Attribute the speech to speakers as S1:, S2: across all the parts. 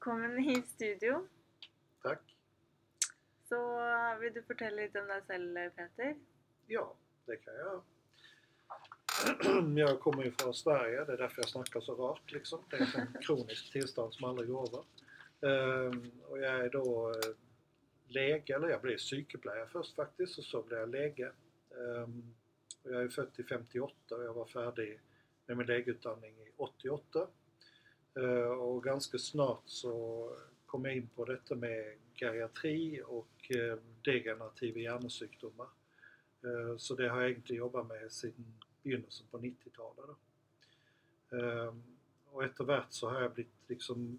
S1: Velkommen i studio.
S2: Tack.
S1: Så vil du fortelle litt om deg selv, Peter?
S2: Ja, det kan jag. Jag kommer ju från Sverige, det är därför jag snackar så rart liksom. Det är ett kroniskt tillstånd som aldrig går över. Ehm, och jag är då eh, läge, eller jag blev psykeplejer först faktiskt och så blev jag läge. Ehm, jag är född i 58 och jag var färdig med min lägeutbildning i 88. Eh, och ganska snart så kom jag in på detta med geriatri och eh, degenerativa hjärnsjukdomar. Eh, så det har jag egentligen jobbat med sedan begynnelsen på 90-talet. och efterhvert så har jag blivit liksom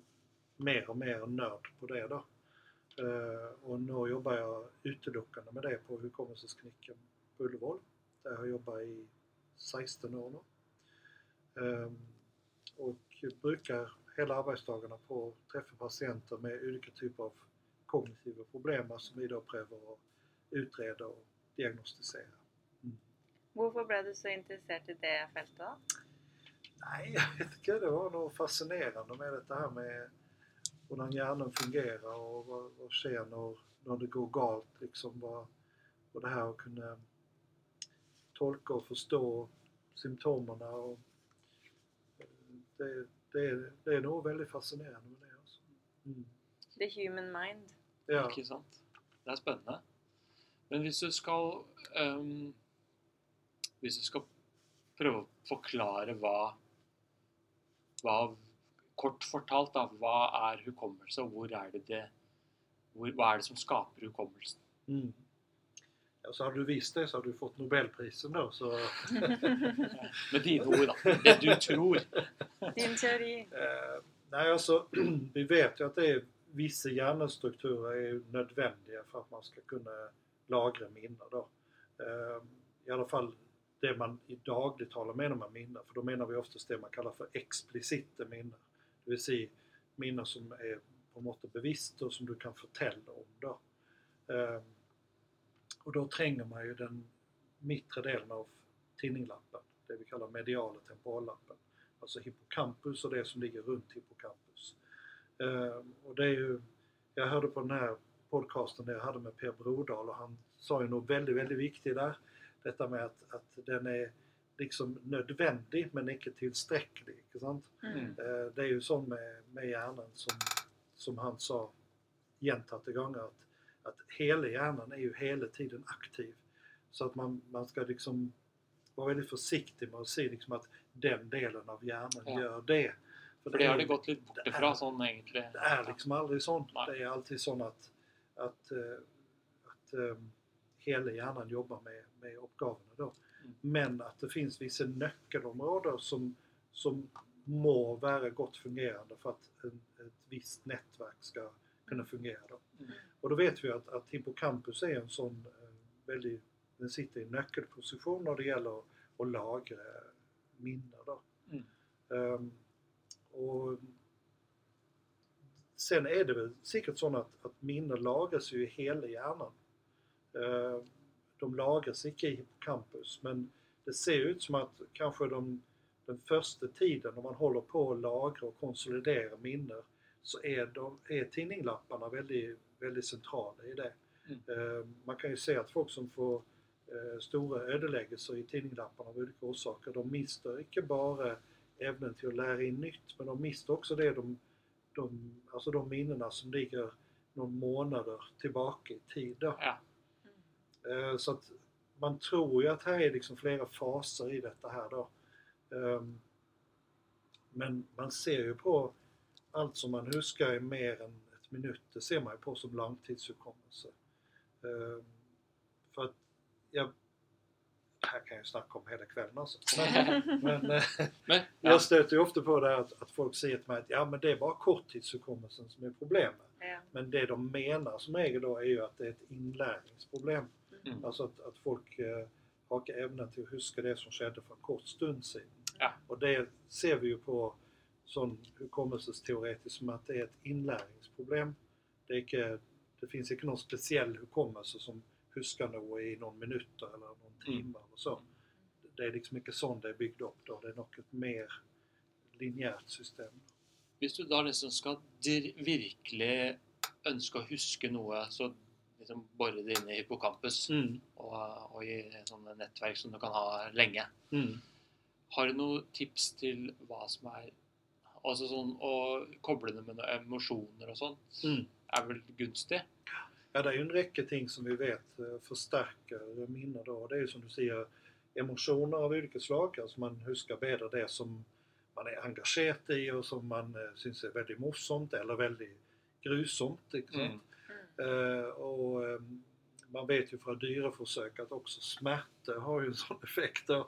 S2: mer och mer nörd på det då. Och nu jobbar jag uteluckande med det på hukommelseskliniken på Ullevål. Där jag jobbar i 16 år nu. Och brukar hela arbetsdagarna på att träffa patienter med olika typer av kognitiva problem som vi då prövar att utreda och diagnostisera.
S1: Hvorfor ble du så interessert i det feltet? da?
S2: Nej, jag vet inte. Det var något fascinerande med det här med hur hjärnan fungerar och vad, vad sker när, när det går galt. Liksom, vad, och det här att kunna tolka och förstå symptomen. Och, det, det, det är nog väldigt fascinerande med det. Alltså. Mm.
S1: The human mind.
S2: Ja.
S3: Ikke sant? Det er spennende. Men hvis du skal ehm, Hvis du skal prøve å forklare hva, hva Kort fortalt, da, hva er hukommelse, og hvor er det det hvor, Hva er det som skaper hukommelsen?
S2: Mm. Ja, så hade du visst det så hade du fått Nobelprisen då. Så,
S3: Med dine ord, da. Det du tror.
S1: Din teori.
S2: Eh, nej, alltså, vi vet ju att det är vissa hjärnstrukturer är nödvändiga för att man ska kunna lagra minnen. Då. Eh, I alla fall det man i dagligt tal menar med minnen, för då menar vi oftast det man kallar för explicita minnen. Det vill säga minnen som är på något sätt bevisst och som du kan förtälla om. Då. Eh, och då tränger man ju den mittre delen av tinninglappen, det vi kallar mediala temporallappen. Alltså hippocampus och det som ligger runt hippocampus. Eh, och det är ju, jag hörde på den här podcasten där jag hade med Per Brodal och han sa ju något väldigt, väldigt viktigt där. Detta med att, att den är liksom nödvändig men icke tillsträcklig. Inte sant?
S1: Mm.
S2: Eh, Det är ju så med, med hjärnan som, som han sa gentatte gånger att, att hela hjärnan är ju hela tiden aktiv. Så att man, man ska liksom vara väldigt försiktig med att säga liksom att den delen av hjärnan
S3: Ja.
S2: gör det.
S3: For det har
S2: är-
S3: det gått litt bort
S2: det
S3: ifra
S2: er-
S3: sånn, egentlig.
S2: det är liksom aldrig sånt.
S3: Nej.
S2: Det är alltid så att, att, eh, att eh, hela hjärnan jobbar med, med uppgifterna då.
S3: Mm.
S2: Men att det finns vissa nyckelområden som, som må vara gott fungerande för att en, ett visst nätverk ska kunna fungera. Då.
S3: Mm.
S2: Och då vet vi att, att hippocampus är en sån eh, väldigt, den sitter i nyckelposition när det gäller att, att lagra minnen.
S3: Mm.
S2: Ehm, och Sen är det väl säkert så att, att minnen lagras ju i hela hjärnan. Ehm, de lagras icke i hippocampus men det ser ut som att kanske de, den första tiden när man håller på att lagra och konsolidera minnen så är, de, är tinninglapparna väldigt, väldigt centrala i det.
S3: Mm.
S2: Ehm, man kan ju se att folk som får eh, stora ödeläggelser i tinninglapparna av olika orsaker, de mister icke bara ämnen till att lära in nytt, men de mister också det de, de, alltså de minnena som ligger några månader tillbaka i tid. Då.
S3: Ja.
S2: Eh, Så att man tror ju att här är liksom flera faser i detta här då. Ehm, Men man ser ju på allt som man huskar i mer än ett minut, det ser man ju på som långtidshukommelse. Ehm, För att jag, här kan jag ju snacka om hela kvällen alltså. Men, men eh,
S3: Men, ja.
S2: jag stöter ju ofta på det här att, att folk säger till mig att ja men det är bara korttidshukommelsen som är problemet.
S1: Ja.
S2: Men det de menar som regel då är ju att det är ett inlärningsproblem.
S3: Mm.
S2: Alltså att, att folk eh, har inte ämnen till att huska det som skedde för en kort stund sedan.
S3: Ja.
S2: Och det ser vi ju på sån hukommelsesteoretiskt som att det är ett inlärningsproblem. Det, är inte, det finns inte någon speciell hukommelse som huskar något i någon minut eller någon timme eller så. Det är liksom inte sånt det är byggt upp då. Det är något mer linjärt system.
S3: Hvis du da liksom virkelig ønske å huske noe, så liksom bore det inn i hippocampus
S2: Mm.
S3: og, og i sånne nettverk som du kan ha lenge.
S2: Mm.
S3: Har du noen tips til hva som er Altså sånn å koble det med noen emosjoner og sånt,
S2: Mm.
S3: er vel gunstig?
S2: Ja, det är ju en räcka ting som vi vet eh, förstärker minne då. Det är ju som du säger emotioner av olika slag. Alltså man huskar bättre det som man är engagerad i och som man eh, syns är väldigt morsomt eller väldigt grusomt. Sant?
S3: Mm.
S2: Eh, och eh, man vet ju från dyreförsök att också smärta har ju en sån effekt. Då.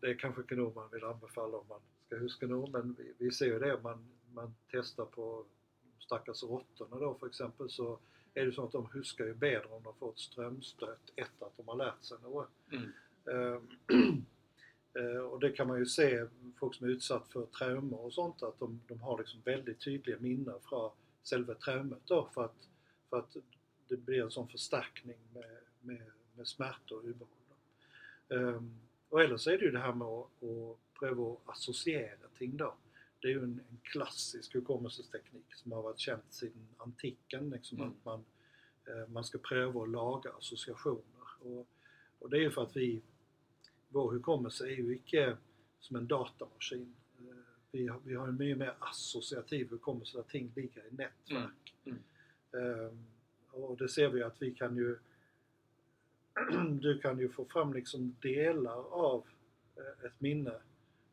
S2: Det är kanske inte nog man vill anbefalla om man ska huska nog, men vi, vi ser ju det om man, man testar på stackars råttorna då för exempel så är det så att de huskar ju bättre om de får ett strömstöt efter att de har lärt sig något.
S3: Mm.
S2: Eh, eh, och det kan man ju se, folk som är utsatt för traumer och sånt, att de, de har liksom väldigt tydliga minnen från själva traumet då för att, för att det blir en sån förstärkning med, med, med smärta och ubehag. då. Ehm, och eller så är det ju det här med att, att pröva att associera ting då. Det är ju en, en klassisk hukommelsesteknik som har varit känd sedan antiken. Liksom
S3: Mm.
S2: att man, eh, man ska pröva att laga associationer. Och, och det är ju för att vi, vår hukommelse är ju icke som en datamaskin. Eh, Vi har, vi har en mycket mer associativ hukommelse där ting ligger i nätverk.
S3: Mm.
S2: Ehm, och det ser vi att vi kan ju du kan ju få fram liksom delar av eh, ett minne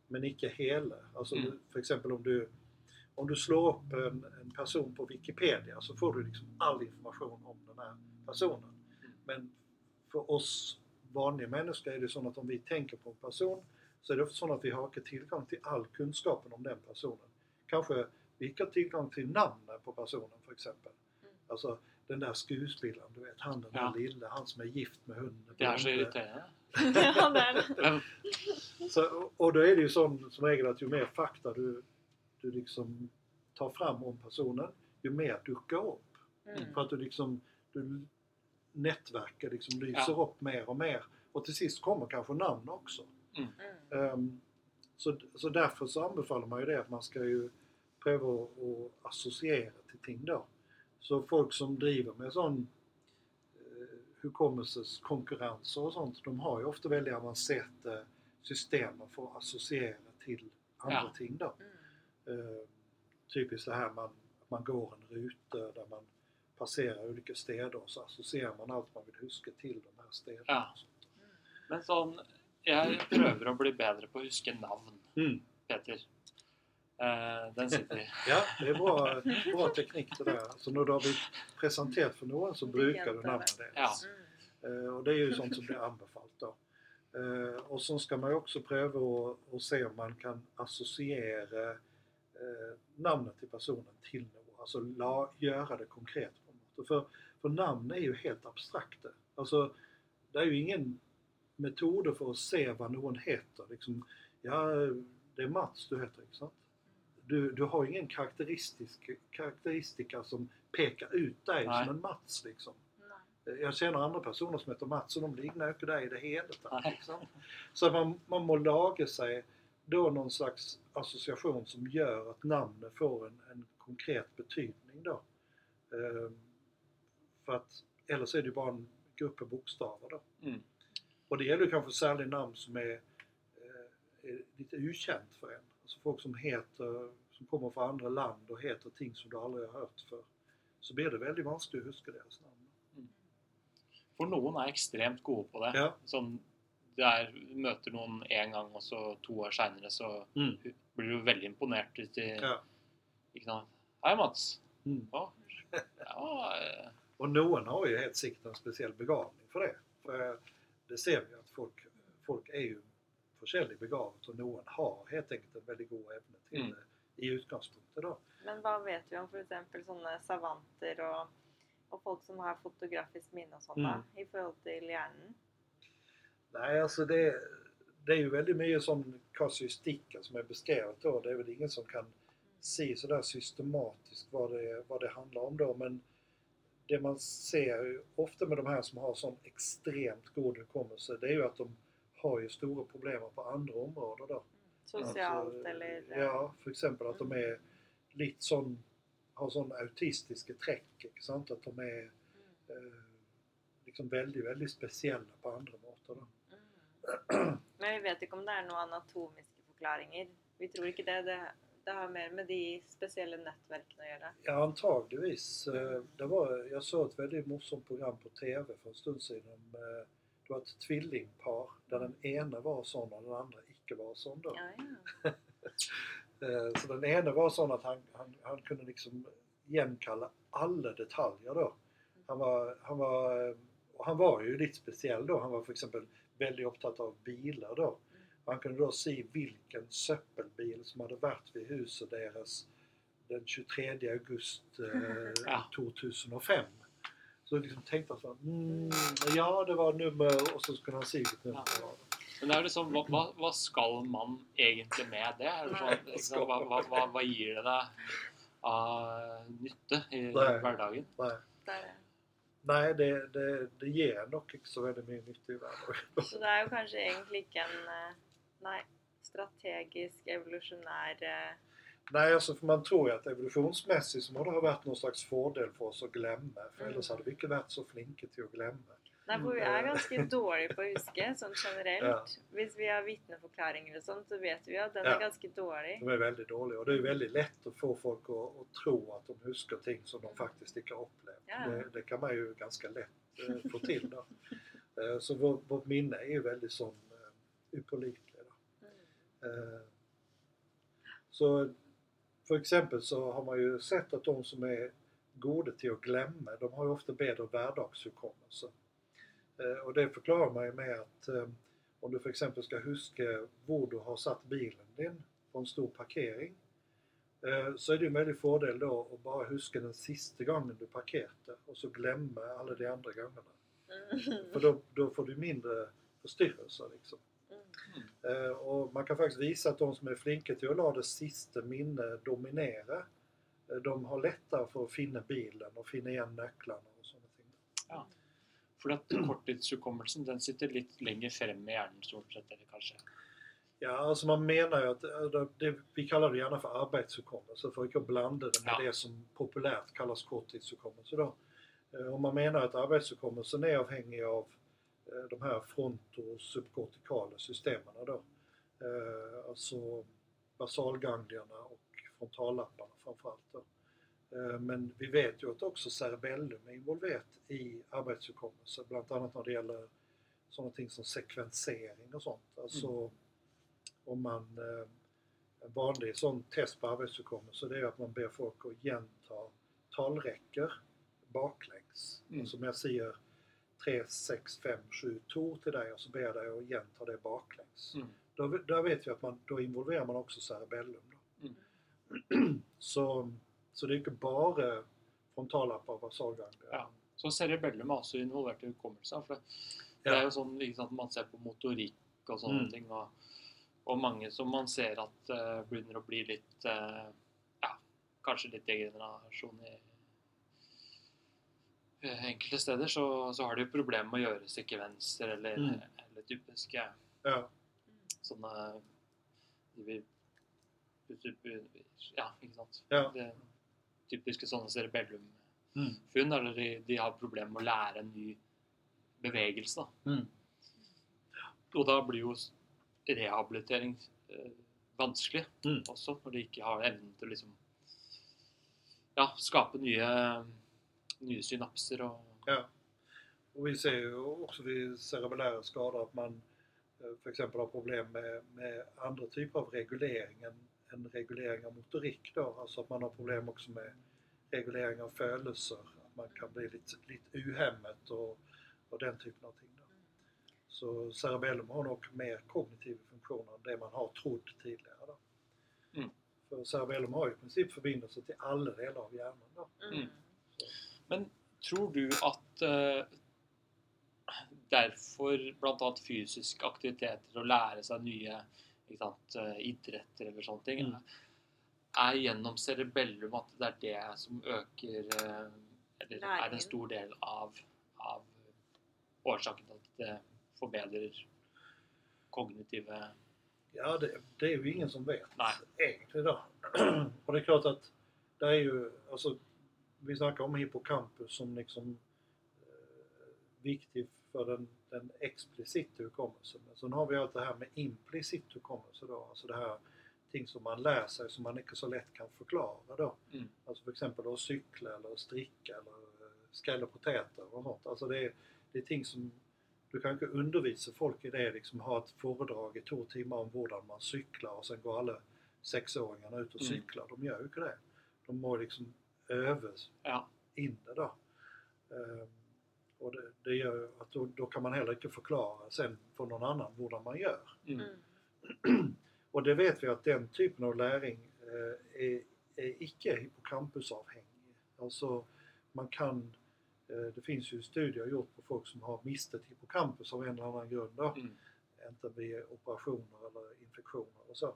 S2: men icke hela. Alltså
S3: Mm.
S2: du, för exempel om du om du slår upp en, en person på Wikipedia så får du liksom all information om den här personen. Men för oss vanliga människor är det så att om vi tänker på en person så är det ofta så att vi har inte tillgång till all kunskapen om den personen. Kanske vi inte har tillgång till namnet på personen för exempel.
S1: Mm.
S2: Alltså den där skådespelaren, du vet han den
S3: Ja.
S2: där lille, han som är gift med hunden.
S3: Det er så
S2: blonde.
S1: Ja,
S2: Så, och då är det ju som, som regel att ju mer fakta du, du liksom tar fram om personen, ju mer duckar upp.
S1: Mm.
S2: För att du liksom du nätverkar liksom lyser
S3: Ja.
S2: upp mer och mer. Och till sist kommer kanske namn också.
S1: Mm.
S2: Ehm, så, så därför så anbefaller man ju det att man ska ju pröva att att associera till ting då. Så folk som driver med sån eh, hukommelses konkurrenser och sånt, de har ju ofta väldigt avancerade system för att associera till andra
S3: Ja.
S2: ting då.
S1: Mm.
S2: Eh, typiskt det här man, man går en ruta där man passerar olika städer och så associerar man allt man vill huska till de här städerna.
S3: Ja. men sånn Jeg prøver å bli bedre på å huske navn,
S2: Mm.
S3: Peter. Eh, den sitter.
S2: Ja, det är bra, bra teknik det där. Så när du har blivit presenterat för någon så brukar du nämna det.
S3: Ja.
S2: Eh, och det är ju sånt som blir anbefallt då. Eh, och så ska man ju också pröva att att se om man kan associera eh, namnet till personen till något. Alltså la, göra det konkret. på något. Och För, för namn är ju helt abstrakta. Alltså, det är ju ingen metoder för att se vad någon heter. Liksom, ja, det är Mats du heter, inte sant? Du, du har ingen karaktäristisk, karaktäristika som pekar ut dig
S3: Nej.
S2: som en Mats. Liksom.
S1: Nei.
S2: Jag känner andra personer som heter Mats och de liknar inte dig i det hela taget.
S3: Nej.
S2: Liksom. Så man, man må laga sig då någon slags association som gör att namnet får en, en konkret betydning då. Ehm, för att, eller så är det bara en grupp av bokstäver då.
S3: Mm.
S2: Och det gäller kanske särskilt namn som är, eh, är lite okänt för en. Alltså folk som heter, som kommer från andra land och heter ting som du aldrig har hört för. Så blir det väldigt vanskligt att huska deras namn.
S3: For noen er ekstremt gode på det.
S2: Ja.
S3: Sånn, er, du møter noen én gang, og så to år seinere så
S2: Mm.
S3: blir du veldig imponert. Til,
S2: Ja.
S3: ikke sant? Hei, Mats.
S2: Mm.
S3: Ja, ja eh,
S2: Och någon har ju helt sikkert en speciell begavning för det. För det ser vi att folk, folk är ju forskjellig begavet och någon har helt enkelt en väldigt god evne till
S3: Mm.
S2: det i utgangspunktet då.
S1: Men hva vet vi om f.eks. sånne savanter og, og folk som har fotografisk minne sånn, da,
S2: Mm.
S1: i forhold til hjernen?
S2: Nej, alltså det, det är ju väldigt mycket som kasuistika som är beskrivet då. Det är väl ingen som kan se sådär systematiskt vad det, vad det handlar om då. Men det man ser ju ofta med de här som har sån extremt god hukommelse, det är ju att de har ju stora problem på andra områden då.
S1: Sosialt
S2: Alltså,
S1: eller
S2: Ja, för exempel att de är litt sånn har sånn autistiske trekk. ikke sant? At de er
S1: Mm.
S2: eh, liksom veldig, veldig spesielle på andre måter.
S1: Mm. Men vi vet ikke om det er noen anatomiske forklaringer. Vi tror ikke det. Det, det har mer med de spesielle nettverkene å gjøre.
S2: Ja, antageligvis. Eh, Det var, jeg så et veldig morsomt program på TV for en stund siden. om, eh, Det var et tvillingpar der den ene var sånn og den andre ikke var sånn. da.
S1: Ja, ja.
S2: Eh, Så den ene var sånn at han, han, han kunne liksom gjenkalle alle detaljer. da. Han var, han var, han var jo litt spesiell da. Han var f.eks. veldig opptatt av biler. da. Og han kunne da si hvilken søppelbil som hadde vært ved huset deres den 23. august eh,
S3: Ja.
S2: 2005. Så liksom han sånn mm, Ja, det var nummer Og så kunne han si hvilket nummer det var.
S3: Men det liksom, hva, hva, hva skal man egentlig med det? Er ikke sant, hva, hva, hva, hva gir det deg av nytte i
S2: Nei.
S3: hverdagen?
S2: Nei,
S1: Det er det.
S2: Det, det, gir nok ikke så veldig mye nytte i hverdagen.
S1: Så det er jo kanskje egentlig ikke en eh, Nei, strategisk, evolusjonær eh,
S2: Nei, altså for man tror jo at evolusjonsmessig så må det ha vært noen slags fordel for oss å glemme. For ellers hadde vi ikke vært så flinke til å glemme.
S1: Nei, for vi er ganske dårlige på å huske, sånn generelt. Hvis vi har vitneforklaringer og sånn, så vet vi at den
S2: Ja.
S1: er ganske dårlig.
S2: De er veldig dårlige. Og det jo veldig lett å få folk å, å tro at de husker ting som de faktisk ikke har opplevd.
S1: Ja.
S2: Det, det kan man jo ganske lett eh, få til. da. Eh, så vår, vårt minne er jo veldig sånn uh, upålitelig. da.
S1: Mm.
S2: Eh, Så for eksempel så har man jo sett at de som er gode til å glemme, de har jo ofte bedre hverdagshukommelse. Eh, Og det forklarer man jo med at eh, om du f.eks. skal huske hvor du har satt bilen din på en stor parkering, eh, så er det jo en veldig fordel da å bare huske den siste gangen du parkerte, og så glemme alle de andre gangene.
S1: Mm.
S2: For da, da får du mindre forstyrrelser, liksom.
S1: Mm.
S2: Eh, og man kan faktisk vise at de som er flinke til å la det siste minnet dominere, eh, de har lettere for å finne bilen og finne igjen nøklene og sånne ting.
S3: For at korttidshukommelsen den sitter litt lenger frem i hjernen, stort sett. Eller kanskje.
S2: Ja, altså man mener jo at eh, det, Vi kaller det gjerne for arbeidshukommelse, for ikke å blande det med
S3: Ja.
S2: det som populært kalles korttidshukommelse. Eh, Og man mener at arbeidshukommelsen er avhengig av de her front- og subkortikale systemene. da. Eh, altså basalganglierna og frontallappene framförallt. da. Eh, Men vi vet jo at også cerebellum er involvert i arbeidshukommelse, bl.a. når det gjelder sånne ting som sekvensering og sånt. Altså om man eh, En vanlig sånn test på arbeidshukommelse det er at man ber folk å gjenta tallrekker baklengs.
S3: Mm.
S2: Altså om jeg sier 3, 6, 5, 7, 2 til deg, og så ber jeg deg å gjenta det baklengs.
S3: Mm.
S2: Da, da vet vi at man, da involverer man også cerebellum. Da.
S3: Mm.
S2: Så, så det er ikke bare frontallapper og basalganglia.
S3: Ja. Så cerebellum er også involvert i hukommelse. For det, det
S2: Ja.
S3: er jo sånn ikke sant, Man ser på motorikk og sånne
S2: Mm.
S3: ting. Og, og mange som man ser at eh, begynner å bli litt eh, Ja, kanskje litt degenerasjon i enkelte steder, så, så har de jo problemer med å gjøre sekvenser eller,
S2: Mm.
S3: eller typiske
S2: Ja.
S3: sånne de vil- Ja, ikke sant.
S2: Ja.
S3: Det, typiske sånne cerebellum
S2: Mm.
S3: eller de, de har problemer med å lære en ny bevegelse. Da.
S2: Mm.
S3: Og da blir jo rehabilitering eh, vanskelig
S2: Mm.
S3: også, når de ikke har evnen til å liksom ja, skape nye, nye synapser og
S2: Ja. Og vi ser jo også vid cerebellära skador at man f.eks. har problem med, med andre typer av regulering enn enn regulering av motorikk. Da. Altså at man har problem også med regulering av følelser. At man kan bli litt, litt uhemmet og, og den typen av ting. Da. Så cerebellum har nok mer kognitive funksjoner enn det man har trodd tidligere. Da.
S3: Mm.
S2: For cerebellum har jo i prinsipp forbindelse til alle deler av hjernen. Da.
S1: Mm.
S3: Men tror du at eh, derfor bl.a. fysisk aktiviteter og lære seg nye ikke sant, eh, idretter eller sånne ting,
S2: Mm.
S3: er gjennom cerebellum at det er det som øker eh, Eller er en stor del av, av årsaken til at det forbedrer kognitive
S2: Ja, det, det er jo ingen som vet
S3: Nei.
S2: egentlig da. Og det er klart at det är ju, alltså, vi snackar om hippocampus som liksom eh, viktig för den, den explicita hukommelsen. Men sen har vi allt det här med implicit hukommelse då, alltså det här ting som man lär sig som man inte så lätt kan förklara då.
S3: Mm.
S2: Alltså för exempel att cykla eller stricka eller eh, skrälla potäter och sånt. Alltså det är, det är ting som du kan inte undervisa folk i det, liksom ha ett föredrag i två timmar om hur man cyklar och sen går alla sexåringarna ut och
S3: Mm.
S2: cyklar. De gör ju inte det. De må liksom öva
S3: Ja.
S2: in det då. Ehm, och det, det gör att då, då kan man heller inte förklara sen för någon annan hur man gör.
S3: Mm.
S1: Mm.
S2: Och det vet vi att den typen av läring eh, är, är icke hippocampusavhängig. Alltså man kan, eh, det finns ju studier gjort på folk som har mistet hippocampus av en eller annan grund då.
S3: Mm.
S2: Inte via operationer eller infektioner och så.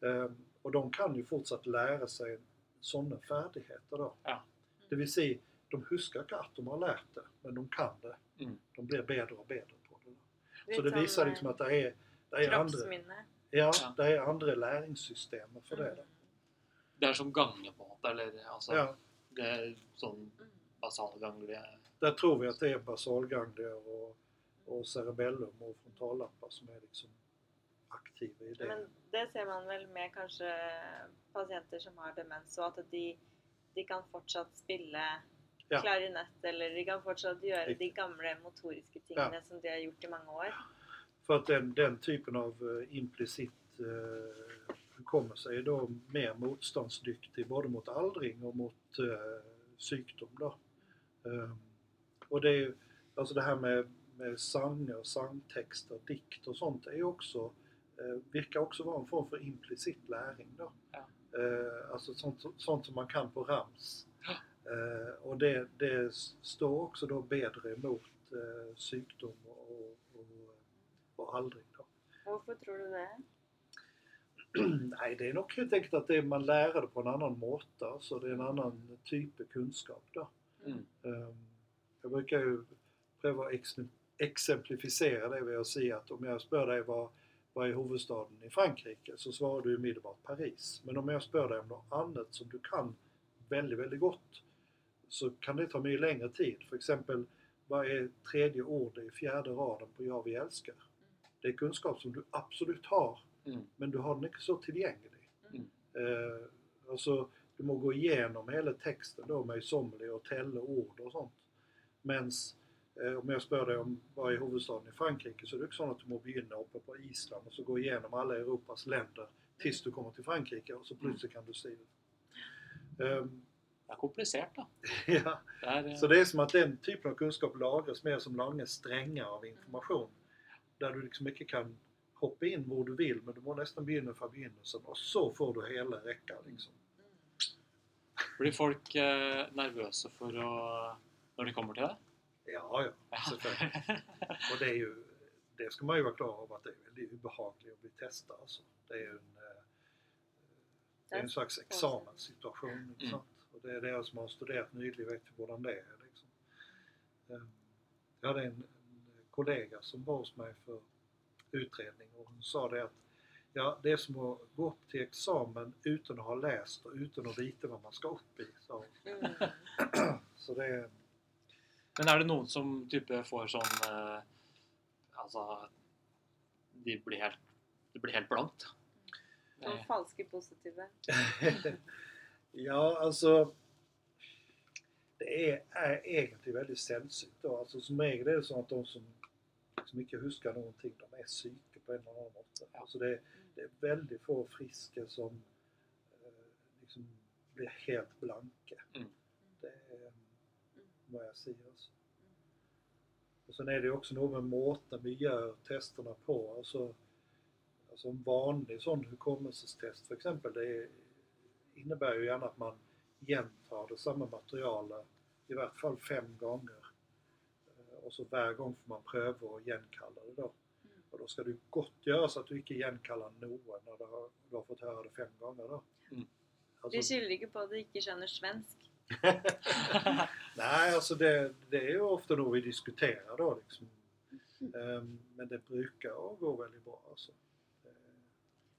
S2: Ehm, och de kan ju fortsatt lära sig sådana färdigheter då.
S3: Ja.
S2: Det vill säga, de huskar inte att de har lärt det, men de kan det.
S3: Mm.
S2: De blir bättre och bättre på det. Så
S1: Litt
S2: det visar liksom att det är, det är andra, ja, det är andra läringssystem för det. Då.
S3: Det er som måte. Eller altså
S2: Ja,
S3: Det er sånn
S1: Mm.
S3: basalganglige
S2: där tror vi att det är basalganglier och, och cerebellum och frontallappar som är liksom aktiva i det.
S1: Men det ser man vel med kanskje pasienter som har demens, og at de, de kan fortsatt spille
S2: Ja.
S1: klarinett, eller de kan fortsatt gjøre de gamle motoriske tingene som de har gjort i mange år.
S2: För att den, den typen av eh, implicit eh, hukommelse är då mer motståndsdyktig både mot aldring och mot eh, sjukdom. Då. Eh, och det, är, alltså det här med, med sånger, sångtexter, dikt och sånt är ju också, eh, virker också vara en form för implicit läring. Då.
S3: Ja.
S2: Eh, alltså sånt, sånt som man kan på rams. Eh, och det, det står också då bättre emot eh, sjukdom och, och, och aldring. Då.
S1: Hvorfor tror du det?
S2: Nej, det är nog helt enkelt att det man lär det på en annan måtta, så det är en annan typ av kunskap. Då.
S3: Mm.
S2: Ehm, Jag brukar ju pröva att ex- exemplifiera det ved att säga att om jag spör dig vad, vad är huvudstaden i Frankrike så svarar du omedelbart Paris. Men om jag spör dig om något annat som du kan väldigt, väldigt gott så kan det ta mycket längre tid. För exempel, vad är tredje ordet i fjärde raden på Jag vi älskar? Det är kunskap som du absolut har,
S3: Mm.
S2: men du har den inte så tillgänglig.
S3: Mm.
S2: Eh, alltså, du må gå igenom hela texten då med sommelier och tälla ord och sånt. Men eh, om jag spör dig om vad är huvudstaden i Frankrike så är det inte så att du må begynna uppe på Island och så gå igenom alla Europas länder tills du kommer till Frankrike och så plötsligt kan du det. Ehm,
S3: Det er komplisert, da.
S2: ja.
S3: Det eh,
S2: Så det är som att den typen av kunskap lagras mer som långa strängar av information. Där du liksom inte kan hoppa in var du vill men du må nästan begynna från begynnelsen och så får du hela räckan. Liksom.
S3: Blir folk eh, nervøse for å Når de kommer til deg?
S2: Ja, ja, selvfølgelig. Och det är ju, det ska man ju vara klar över att det är väldigt obehagligt att bli testad. Alltså. Det är ju en, eh, det är en slags examenssituation.
S3: Mm.
S2: Och det är det som har studerat nyligen vet ju hur det är. Liksom. Eh, Jag hade en, en kollega som var hos mig för utredning och hon sa det att ja, det är som att gå upp till examen utan att ha läst och utan att veta vad man ska upp i. Så,
S1: Mm.
S2: så det är,
S3: Men er det noen som type får sånn eh, Altså de blir helt, Det blir helt blankt.
S1: Sånn
S3: Eh,
S1: falske positive.
S2: ja, alltså det är, är egentligen väldigt sällsynt. Då. Alltså, som regel är det så att de som, som inte huskar någonting, de är psyke på en eller annan mått.
S3: Ja.
S2: Alltså det, det är väldigt få friska som eh, liksom blir helt blanka.
S3: Mm.
S2: Vad jag säger. Alltså. Och sen är det också något med måten vi gör testerna på. Alltså, alltså en vanlig sån hukommelsestest för exempel, det är, innebär ju gärna att man igentar det samma material i vart fall fem gånger. Eh, Och så varje gång får man pröva och igenkalla det då. Och då ska du gott göra så att du inte igenkallar någon när du har, du har fått höra det fem gånger då.
S3: Mm.
S2: Alltså,
S1: skylder ikke på at de ikke skjønner svensk.
S2: Nej, alltså det, det är ju ofta då vi diskuterar då liksom. Ehm, Men det brukar gå väldigt bra alltså.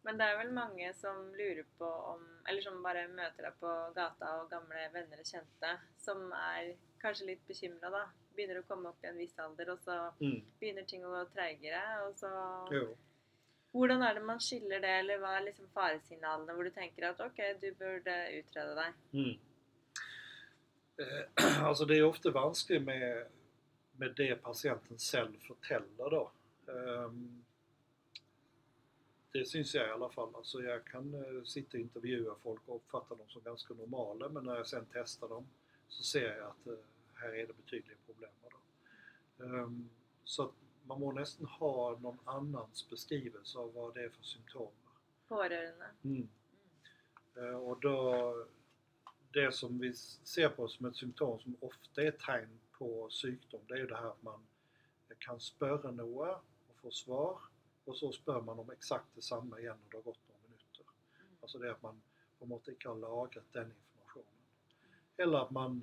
S1: Men det er vel mange som lurer på om Eller som bare møter deg på gata og gamle venner og kjente, som er kanskje litt bekymra, da. Begynner å komme opp i en viss alder, og så
S2: Mm.
S1: begynner ting å gå treigere. Og så
S2: Jo.
S1: Hvordan er det man skiller det, eller hva er liksom faresignalene hvor du tenker at OK, du burde utrede deg?
S2: Mm. Eh, altså det er ofte vanskelig med, med det pasienten selv forteller, da. Ehm, det syns jeg i alle fall. Altså jeg kan eh, sitte og intervjue folk og oppfatte dem som ganske normale, men når jeg sen tester dem, så ser jeg at eh, her er det betydelige problemer. Da. Ehm, så at man må nesten ha noen annens beskrivelse av hva det er for symptomer.
S1: Pårørende.
S2: Mm. Eh, Og da Det som vi ser på som et symptom som ofte er tegn på sykdom, det jo det her at man kan spørre noe og få svar, og så spør man om eksakt det samme igjen når det har gått noen minutter. Altså det at man på måte ikke har lagret den informasjonen. Eller at man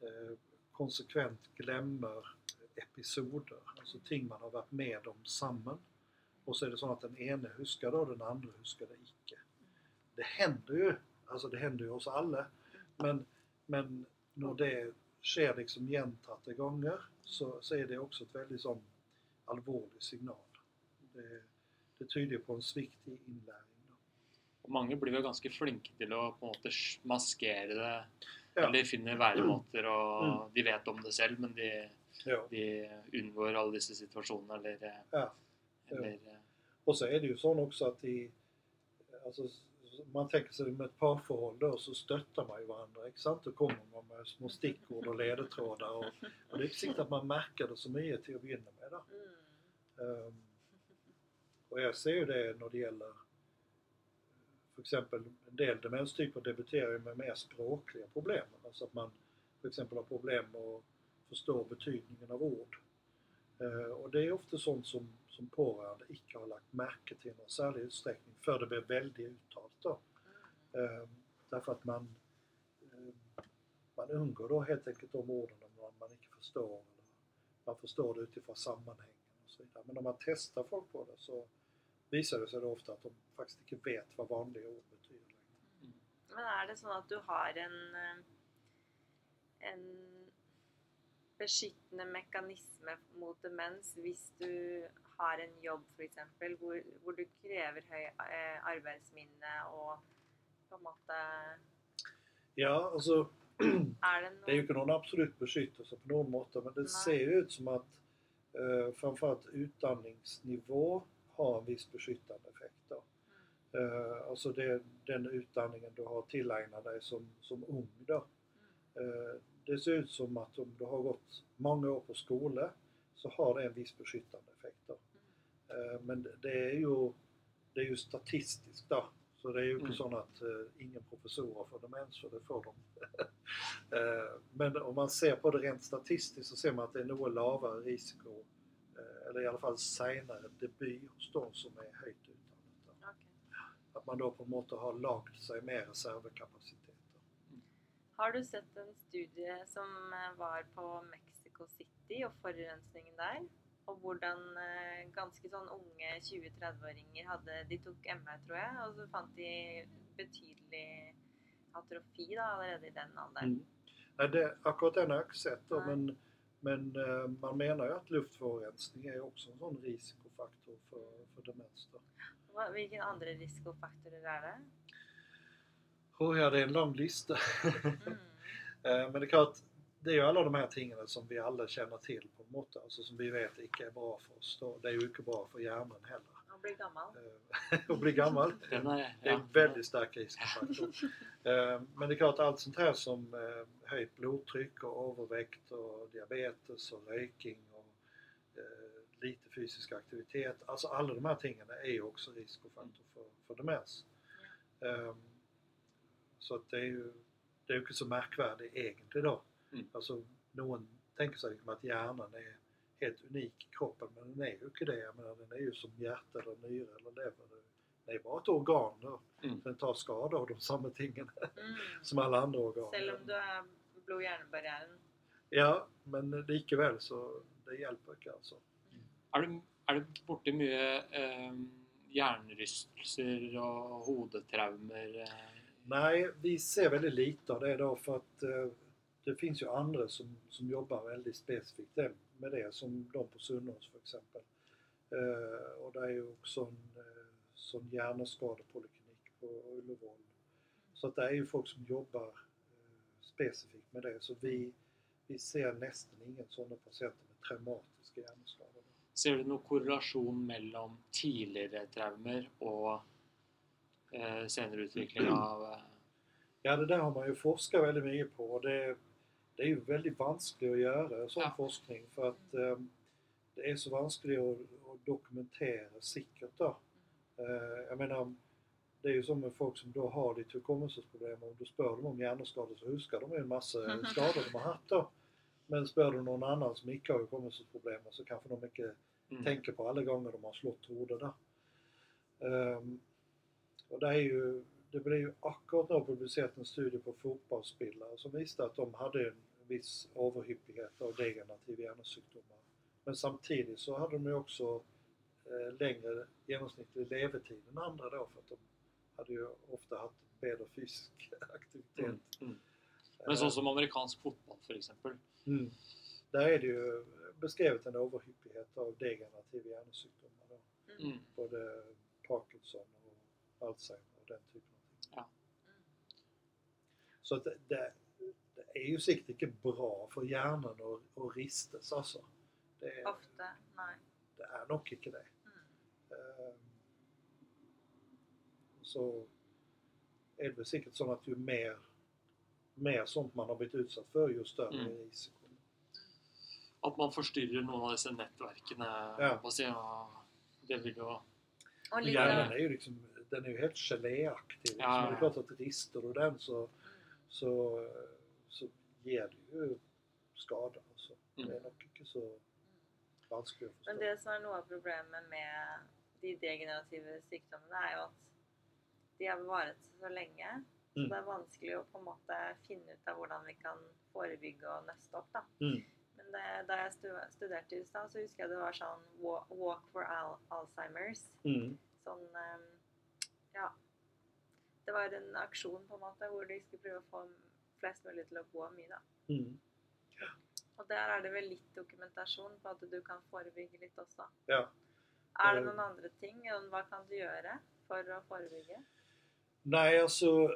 S2: eh, konsekvent glemmer episoder, altså ting man har vært med om sammen. Og så er det sånn at den ene husker det, og den andre husker det ikke. Det hender jo, altså det hender jo oss alle, men, men når det skjer liksom gjentatte ganger, så, så er det også et veldig sånn alvorlig signal. Det, det tyder på en svikt i innlæring. Da.
S3: Og mange blir jo ganske flinke til å på en måte maskere det.
S2: Ja.
S3: Eller finne væremåter, og
S2: Mm.
S3: de vet om det selv, men de,
S2: Ja.
S3: de unngår alle disse situasjonene. Eller,
S2: Ja.
S3: Eller
S2: Og så er det jo sånn også at de altså, Man tenker seg med et parforhold, da, så støtter man hverandre. ikke sant? Og kommer man med små stikkord og ledetråder. Og, og det er ikke sikkert at man merker det så mye til å begynne med.
S1: Mm.
S2: Um, og jeg ser jo det når det gjelder f.eks. en del demenstyper debuterer jo med mer språklige problemer. Altså at man f.eks. har problemer med å forstå betydningen av ord. Eh, och det är ofta sånt som, som pårörande icke har lagt märke till i någon särskild utsträckning för det blir väldigt uttalat då. Mm. Därför att man, eh, man undgår då helt enkelt de ordene man, man icke förstår. Eller man förstår det utifrån sammanhangen och så vidare. Men om man testar folk på det, så visar det sig då ofta att de faktiskt inte vet vad vanliga ord betyder. Mm.
S1: Men är det så att du har en en beskyttende mekanisme mot demens hvis du har en jobb f.eks. Hvor, hvor du krever høy eh, arbeidsminne og på en måte
S2: Ja, altså
S1: det
S2: Det jo
S1: noe
S2: ikke noen absolutt beskyttelse på noen måte, men det
S1: Nei.
S2: ser ut som at uh, framfor alt utdanningsnivå har en viss beskyttende effekt. da. Eh, altså det, den utdanningen du har tilegnet deg som, som ung. da. Eh, det ser ut som at om du har gått mange år på skole, så har det en viss beskyttende effekt. da. Eh, men det- er, jo, det er jo statistisk, da. Så det er jo ikke
S3: Mm.
S2: sånn at eh, ingen professorer får demens, for det får de. Eh, men om man ser på det rent statistisk, så ser man at det er noe lavere risiko, eller i alle fall senere debut hos de som er høyt utdannet. da.
S1: Ok.
S2: At man da på en måte har lagd seg mer reservekapasitet.
S1: Har du sett en studie som eh, var på Mexico City og forurensningen der? Og hvordan eh, ganske sånn unge 20-30-åringer hadde De tok MR, tror jeg, og så fant de betydelig atrofi da, allerede i den alderen.
S2: Mm. Nei, det, akkurat den har jeg ikke sett, da, men, men eh, man mener jo at luftforurensning jo også en sånn risikofaktor for, for demens.
S1: hvilke andre risikofaktorer er det?
S2: Oh, ja, det er en lang liste.
S1: Mm.
S2: Eh, Men det er klart, det er jo alle de her tingene som vi alle kjenner til, på en måte, altså som vi vet ikke er bra for oss. Det er jo ikke bra for hjernen heller.
S1: Bli.
S2: Eh, Å bli gammel.
S3: Den er,
S2: Det er
S3: ja,
S2: en veldig sterk risikofaktor. Eh, Men det er klart alt sånt her som høyt blodtrykk og overvekt og diabetes og røyking og eh, lite fysisk aktivitet. Altså alle de her tingene er jo også risikofaktor for, for demens. Eh, Så at det er jo det jo ikke så merkverdig egentlig da.
S3: Mm.
S2: Altså noen tenker seg liksom at hjernen er helt unik i kroppen, men den er jo ikke det. Jeg mener, den er jo som hjerte eller nyre eller lever. Det er bare et organ. da.
S3: Mm.
S2: Den tar skade av de samme tingene
S1: Mm.
S2: som alle andre organer.
S1: Selv om du er blod-hjernebarrieren.
S2: Ja, men likevel så Det hjelper ikke, altså.
S3: Er du, er du borti mye eh, hjernerystelser og hodetraumer? eh?
S2: Nej, vi ser väldigt lite av det då för att eh, det finns ju andra som, som jobbar väldigt specifikt med det, som de på Sunnås för exempel. Eh, och det är ju också en eh, sån hjärnskadepoliklinik på Ullevål. Så att det är ju folk som jobbar eh, specifikt med det. Så vi, vi ser nästan ingen sådana patienter med traumatiska hjärnskador.
S3: Ser du någon korrelation mellan tidigare traumer och eh, senere utvikling av eh,
S2: Ja, det där har man ju forskat väldigt mycket på och det, det är ju väldigt vanskligt att göra sån
S3: Ja.
S2: forskning för att eh, det är så vanskligt att, att dokumentera säkert då. Eh, jag menar, det är ju som med folk som då har lite hukommelsesproblem. Om du spör dem om hjärnskador så huskar de ju en massa skador de har haft då. Men spör du någon annan som inte har hukommelsesproblem så kanske de inte
S3: mm.
S2: tänker på alla gånger de har slått där. Ehm, och det är ju, det blev ju akkurat nu publicerat en studie på fotbollsspelare som visade att de hade en viss överhyppighet av degenerativa hjärnsjukdomar. Men samtidigt så hade de ju också eh, längre genomsnittlig levetid än andra då för att de hade ju ofta haft bättre fysisk aktivitet.
S3: Mm. Mm. Men sånn som amerikansk fotball, f.eks.
S2: Mm. Där är det ju beskrivet en överhyppighet av degenerativa hjärnsjukdomar då.
S3: Mm.
S2: både Parkinson och Alzheimer och den typen av ting.
S3: Ja.
S2: Så att det, det, det är ju säkert inte bra för hjärnan att, att ristas alltså. Det, är-
S1: Ofte. Nei.
S2: det är nog inte det.
S1: Mm.
S2: Ehm, Så är det väl säkert så att ju mer, mer sånt man har blivit utsatt för ju större
S3: Mm.
S2: är risken.
S3: At man forstyrrer noen av disse nettverkene.
S2: Ja.
S3: Hva sier jeg? Det vil jo
S1: Og litt
S2: Hjärnan är ju liksom, den är ju helt geléaktig. Liksom.
S3: Ja,
S2: Det är klart att rister du den så, så, så ger det ju skada. Alltså.
S3: Mm.
S2: Det är nog inte så vanskligt att förstå.
S1: Men det som er noe av problemet med de degenerative sykdommene, er jo at de har varet så lenge. Så
S2: Mm.
S1: det er vanskelig å på en måte finne ut av hvordan vi kan forebygge og nøste opp. da.
S2: Mm.
S1: Men det, da jeg stu- studerte i USA, så husker jeg det var sånn Wa- Walk for Al Alzheimers.
S2: Mm.
S1: Sånn ehm, Ja. Det var en aksjon på en måte hvor de skulle prøve å få flest mulig til å gå mye. da.
S2: Mm.
S1: Og der er det vel litt dokumentasjon på at du kan forebygge litt også.
S2: Ja.
S1: Er det
S2: Eh.
S1: noen andre ting? Hva kan du gjøre for å forebygge?
S2: Nej, alltså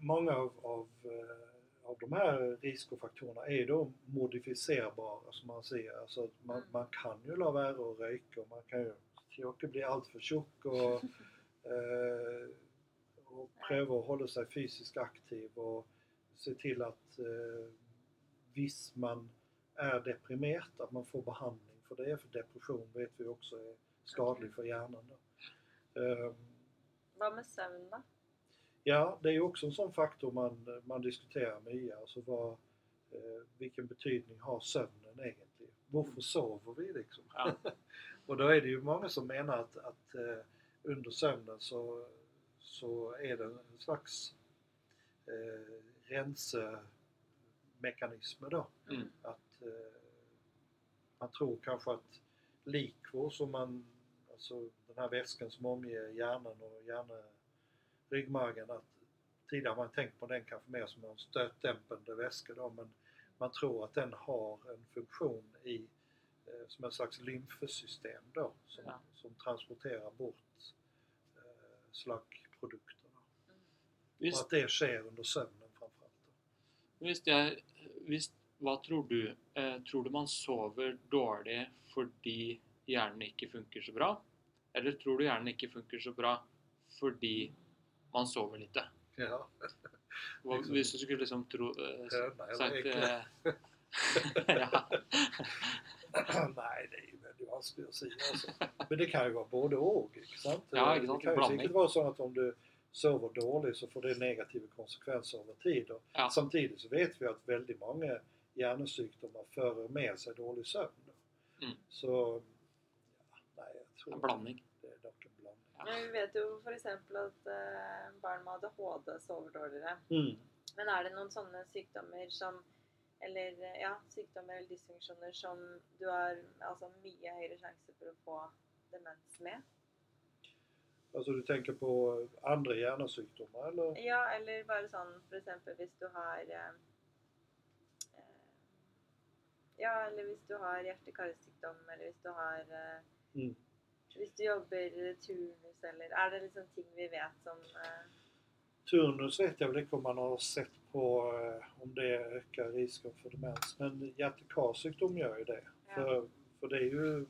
S2: många av, av, eh, av de här riskfaktorerna är ju då modificerbara som man säger. Alltså att man,
S1: Mm.
S2: man kan ju la vara och röka och man kan ju försöka bli alltför tjock och, och pröva att hålla sig fysiskt aktiv och se till att eh, visst man är deprimerad, att man får behandling för det. För depression vet vi också är skadlig för hjärnan. Då. Eh,
S1: Hva med søvn, da?
S2: Ja, det är ju också en sån faktor man, man diskuterar mycket. Alltså vad, eh, vilken betydning har sömnen egentligen? Varför sover vi liksom?
S3: Ja.
S2: och då är det ju många som menar att, att eh, under sömnen så, så är det en slags eh, rensemekanismer då.
S3: Mm.
S2: Att eh, man tror kanske att likvor som man, alltså den här väskan som omger hjärnan och hjärna, ryggmärgen, att tidigare har man tänkt på den kanske mer som en stötdämpande väska då, men man tror att den har en funktion i eh, som en slags lymfsystem då som,
S3: Ja.
S2: Som transporterar bort eh, slaggprodukterna.
S1: Mm.
S2: Och att det sker under sömnen framförallt.
S3: Det er hvis, Hva tror du? Eh, tror du man sover dårlig fordi hjernen ikke funker så bra? Eller tror du hjernen ikke funker så bra fordi man sover lite?
S2: Ja.
S3: Hva,
S2: Liksom-
S3: hvis du skulle liksom tro eh,
S2: Høna eller
S3: ja.
S2: Nej, det är ju väldigt vanskligt att säga. Alltså. Men det kan ju vara både och. Sant?
S3: Ja?
S2: Det kan ju säkert vara så att om du sover dåligt så får det negativa konsekvenser över tid. Och
S3: Ja.
S2: Samtidigt så vet vi att väldigt många hjärnsjukdomar för med sig dålig sömn.
S3: Mm.
S2: Så, ja, nej, jag tror
S3: En blandning.
S2: det är dock en blandning.
S3: Ja.
S1: Men vi vet jo f.eks. at eh, barn med ADHD sover dårligere.
S2: Mm.
S1: Men er det noen sånne sykdommer som eller eh, ja, sykdommer eller dysfunksjoner som du har altså, mye høyere sjanse for å få demens med?
S2: Alltså du tänker på andra hjärnsjukdomar eller?
S1: Ja, eller bare sånn eksempel hvis du har eh, eh, Ja, eller hvis du har hjerte-karsykdom, eller hvis du har eh,
S2: Mm.
S1: Hvis du jobber turnus, eller Er det liksom ting vi vet som eh,
S2: Turnus vet jag väl inte om man har sett på eh, om det ökar risken för demens. Men hjärt-karsjukdom gör ju det.
S1: Ja.
S2: För, för det är ju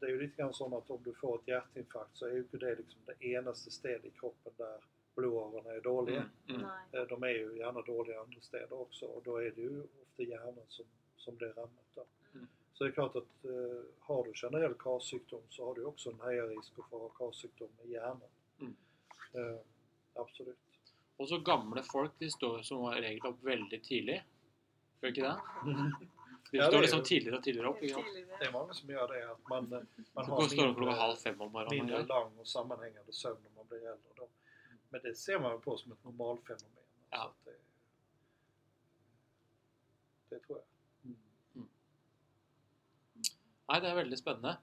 S2: det är ju lite grann så att om du får ett hjärtinfarkt så är ju det liksom det enaste stället i kroppen där blodårorna är dåliga.
S3: Mm. Mm.
S2: Eh, De är ju gärna dåliga andra städer också och då är det ju ofta hjärnan som, som blir rammat. Då.
S3: Mm.
S2: Så det är klart att eh, har du generell karsjukdom så har du också en högre risk för att få karsjukdom i hjärnan.
S3: Mm.
S2: Eh, absolut.
S3: Og så gamle folk de står som regel opp veldig tidlig. Gjør ikke det? De står liksom tidligere og tidligere opp. Ikke?
S2: Det är många som gör det, att man, man
S3: Så
S2: har
S3: de klokka halv
S2: mindre,
S3: fem om morgenen.
S2: mindre lång och sammanhängande sömn när man blir äldre. Då. Men det ser man ju på som ett normalfenomen.
S3: Ja.
S2: Det, det tror jag.
S3: Nei, det er veldig spennende.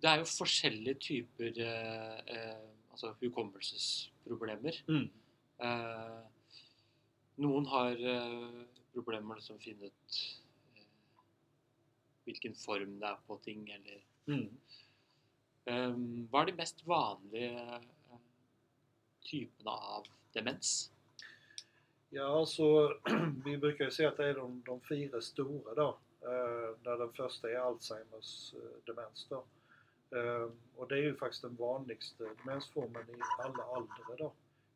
S3: Det er jo forskjellige typer eh, eh, altså hukommelsesproblemer.
S2: Mm.
S3: Eh, noen har eh, problemer med å liksom finne ut eh, hvilken form det er på ting, eller
S2: Mm.
S3: eh, Hva er de mest vanlige eh, typene av demens?
S2: Ja, alltså vi brukar ju säga att det är de, de fyra stora då. Eh, där den första är Alzheimers eh, demens då. Eh, och det är ju faktiskt den vanligaste demensformen i alla åldrar då.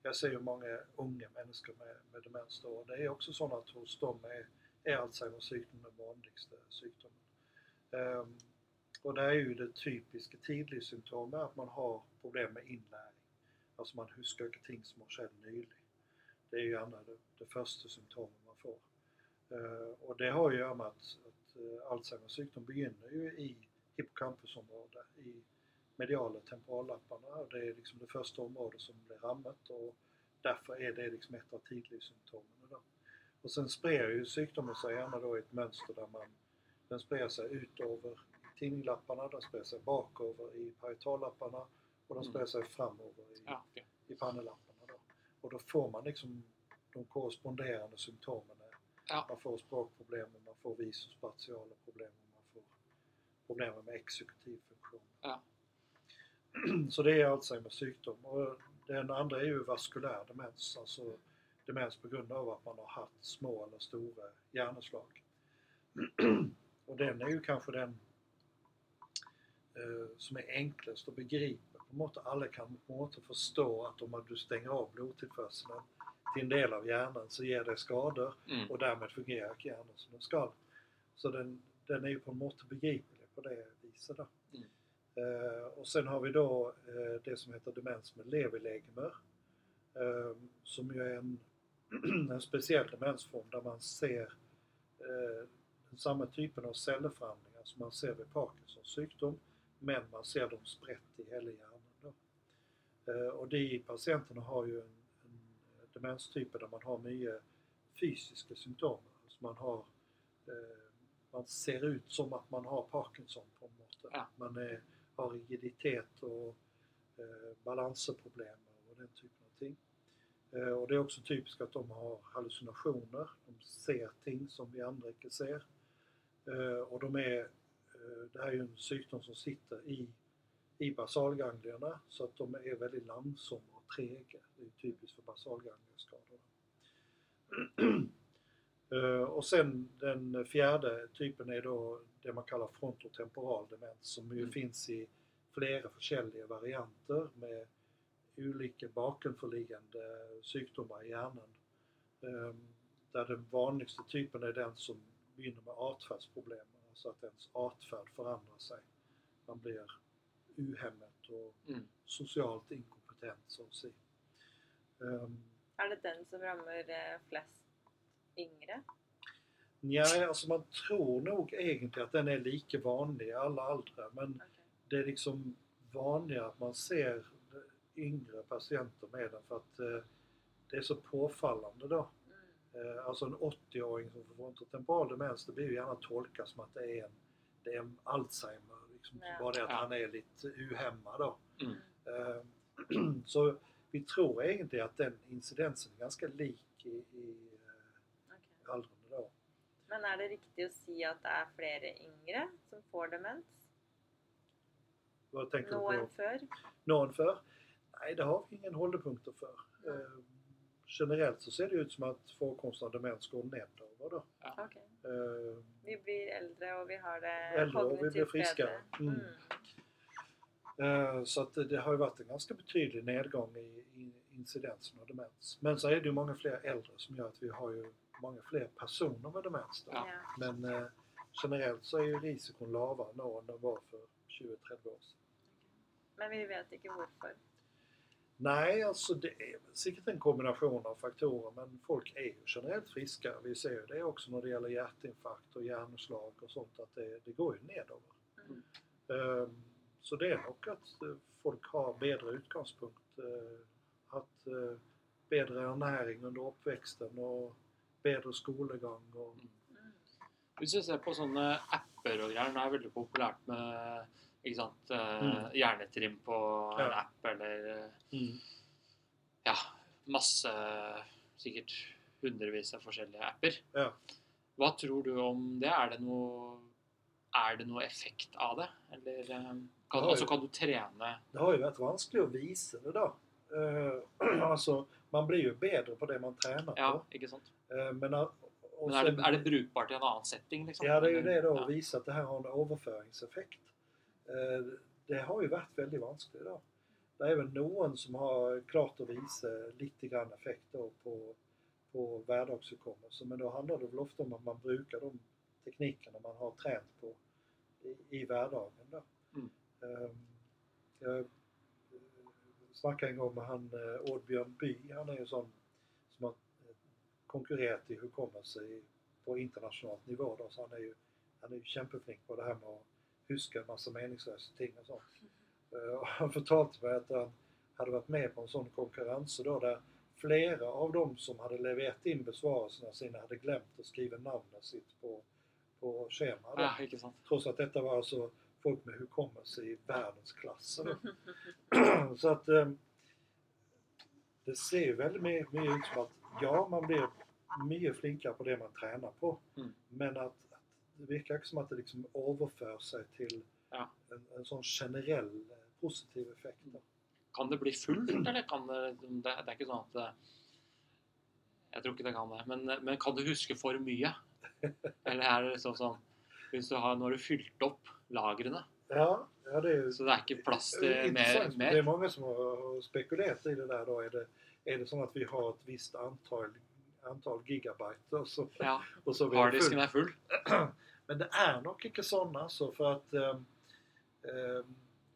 S2: Jag ser ju många unga människor med, med demens då. Och det är också så att hos dem är, är Alzheimers sjukdom den vanligaste sjukdomen. Um, ehm, och det är ju det typiska tidlivssymptomet att man har problem med inlärning. Alltså man huskar ting som har skett nyligen. Det är ju gärna det, det första symptomet man får. Uh, och det har ju att göra med att, att eh, uh, Alzheimers sjukdom begynner ju i hippocampusområdet, i mediala temporallapparna. Och det är liksom det första området som blir rammat och därför är det liksom ett av tidiga symptomen. Då. Och sen sprider ju sjukdomen sig gärna då i ett mönster där man, den sprider sig ut över tinninglapparna, den sprider sig bakover i paritallapparna och den
S3: Mm.
S2: sprider sig framover i,
S3: Ja, ok.
S2: i pannelapparna. Då. Och då får man liksom de korresponderande symptomen.
S3: Ja.
S2: Man får språkproblem, man får visospatiala problem, man får problem med exekutiv funktion.
S3: Ja.
S2: Så det är Alzheimers sjukdom. Och den andra är ju vaskulär demens, alltså demens på grund av att man har haft små eller stora hjärnslag. Och den är ju kanske den eh, som är enklast att begripa. På sätt alla kan på sätt förstå att om du stänger av blodtillförseln till en del av hjärnan så ger det skador
S3: Mm.
S2: och därmed fungerar hjärnan som den ska. Så den, den är ju på något begriplig på det viset. Då. Eh, och sen har vi då eh, det som heter demens med leverlegemer. Eh, som ju är en, en speciell demensform där man ser eh, samma typen av cellförändringar som man ser vid Parkinsons sjukdom men man ser dem sprätt i hela hjärnan. Då. Och de patienterna har ju en, en demenstyper där man har mycket fysiska symptom. Alltså man, har, man ser ut som att man har Parkinson på något sätt.
S3: Ja.
S2: Man är, har rigiditet och eh, balanserproblem och den typen av ting. Eh, och det är också typiskt att de har hallucinationer. De ser ting som vi andra inte ser. Eh, och de är, eh, det här är ju en sjukdom som sitter i, i basalganglierna så att de är väldigt långsamma och trega. Det är typiskt för basalganglieskador. Eh, och sen den fjärde typen är då det man kallar frontotemporal demens som ju
S3: Mm.
S2: finns i flera olika varianter med olika bakomliggande sjukdomar i hjärnan. Eh, Där den vanligaste typen är den som begynner med artfärdsproblem, alltså att ens artfärd förändrar sig. Man blir uhämmat och
S3: Mm.
S2: socialt inkompetent så att säga. Um,
S1: Er det den som rammer eh, flest yngre?
S2: ja, alltså man tror nog egentligen att den är lika vanlig i alla åldrar men
S1: Ok.
S2: det är liksom vanligare att man ser yngre patienter med den för att eh, det är så påfallande då.
S1: Mm.
S2: Eh, alltså en 80-åring som får frontotemporal demens det blir ju gärna tolkat som att det är en, det är en Alzheimer. Liksom,
S1: Ja.
S2: Bara det att
S3: Ja.
S2: han är lite uhämmad då.
S3: Mm.
S2: Eh, Så vi tror egentligen att den incidensen är ganska lik i, i eh,
S1: Ok.
S2: aldrande då.
S1: Men er det riktig å si at det er flere yngre som får demens
S2: Vad tänker
S1: nå
S2: du
S1: enn før?
S2: Någon för? Nej, det har vi ingen hållpunkter för.
S1: Nej.
S2: Eh, generellt så ser det ut som att förekomsten av demens går nedover då.
S1: Ok.
S2: Eh,
S1: Vi blir eldre, og vi har det
S2: Äldre, och vi blir friskare. Mm. Eh, Så att det- det har ju varit en ganska betydlig nedgång i, i incidensen av demens. Men så är det ju många fler äldre som gör att vi har ju många fler personer med demens. Då.
S3: Ja.
S2: Men eh, generellt så är ju risken lavare nu än den var för 20-30 år sedan.
S1: Men vi vet ikke hvorfor.
S2: Nej, alltså det är säkert en kombination av faktorer men folk är ju generellt friska. Vi ser ju det också när det gäller hjärtinfarkt och hjärnslag och sånt att det, det går ju nedover.
S1: Mm.
S2: Ehm, Så det är nog att eh, folk har bättre utgångspunkt. eh, Att eh, bättre ernäring under uppväxten och bättre skolgång. Och,
S1: Mm.
S3: Hvis vi ser på sånne apper og greier, nå er det veldig populært med ikke sant, eh,
S2: Mm.
S3: hjernetrim på en
S2: Ja.
S3: app eller eh,
S2: mm.
S3: ja, masse Sikkert hundrevis av forskjellige apper.
S2: Ja.
S3: Hva tror du om det? Er det noe, er det noe effekt av det? Eller eh, kan, altså,
S2: jo.
S3: kan du trene
S2: Det har ju varit vanskligt att visa det då. Eh, alltså, man blir ju bättre på det man tränar
S3: Ja,
S2: på.
S3: ikke sant?
S2: Eh, Men, att- och
S3: Men er det, er det brukbart i en annen setting? Liksom?
S2: Ja, det är ju det då,
S3: Ja.
S2: att visa att det här har en överföringseffekt. Eh, Det har ju varit väldigt vanskligt då. Det är även någon som har klart att visa lite grann effekt då på, på vardagshukommelse. Men då handlar det väl ofta om att man brukar de teknikerna man har tränat på i, i vardagen då.
S3: Mm.
S2: Eh, Jag eh, snackade en gång med han eh, Oddbjörn By, han är ju sån har eh, konkurrerat i hukommelse i, på internationellt nivå då, så han är ju, han är ju kämpeflink på det här med att huska en massa meningslösa ting och sånt. Eh, Och han förtalte mig att han hade varit med på en sån konkurrens då där flera av dem som hade levererat in besvarelserna sina hade glömt att skriva namnet sitt på, på schema. Då.
S3: Ja?
S2: Trots att detta var alltså folk med hukommelse i världsklass. Då. Så att eh, det ser ju väldigt mycket ut som att ja, man blir mycket flinkare på det man tränar på.
S3: Mm.
S2: Men att, att det verkar som att det liksom överför sig till
S3: Ja.
S2: en, en sån generell eh, positiv effekt. Då.
S3: Kan det bli fullt, eller kan det Det, det er ikke sånn at det, Jeg tror ikke det kan det. Men, men kan du huske for mye? Eller er det liksom sånn Hvis du har, Nå har du fylt opp lagrene,
S2: Ja, ja, det är
S3: så det er ikke plass til mer?
S2: intressant. Det är
S3: mer.
S2: många som har spekulerat i det där. Då. Är, det, är det som att vi har ett visst antal, antal gigabyte och så,
S3: Ja,
S2: och så
S3: Harddisken er full.
S2: Men det är nog inte sådana så för att eh, eh,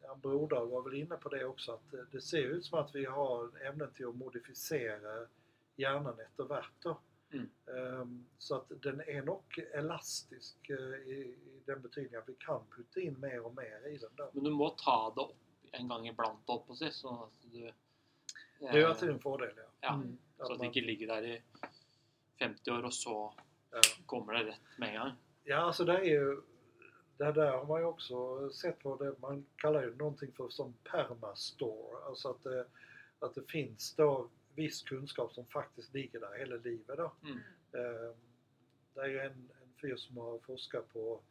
S2: ja, Brodal var väl inne på det också att eh, det ser ut som att vi har ämnen till att modificera hjärnan efter vart då.
S3: Mm.
S2: Eh, så att den är nog elastisk eh, i, i den betydningen att vi kan putta in mer och mer i den då.
S3: Men du må ta det opp en gang iblant, holdt på å si. Sånn at du
S2: Det är ju
S3: eh,
S2: alltid en fördel ja.
S3: Ja,
S2: Mm.
S3: Så
S2: Att
S3: at det
S2: man-
S3: ikke ligger der i 50 år, og så
S2: ja.
S3: kommer det rett med.
S2: Ja, alltså det är ju... Det där har man ju också sett på det, man kallar ju någonting för som permastore. Alltså att det, att det finns då viss kunskap som faktiskt ligger där hela livet då.
S3: Mm.
S2: Eh, det är ju en, en fyr som har forskat på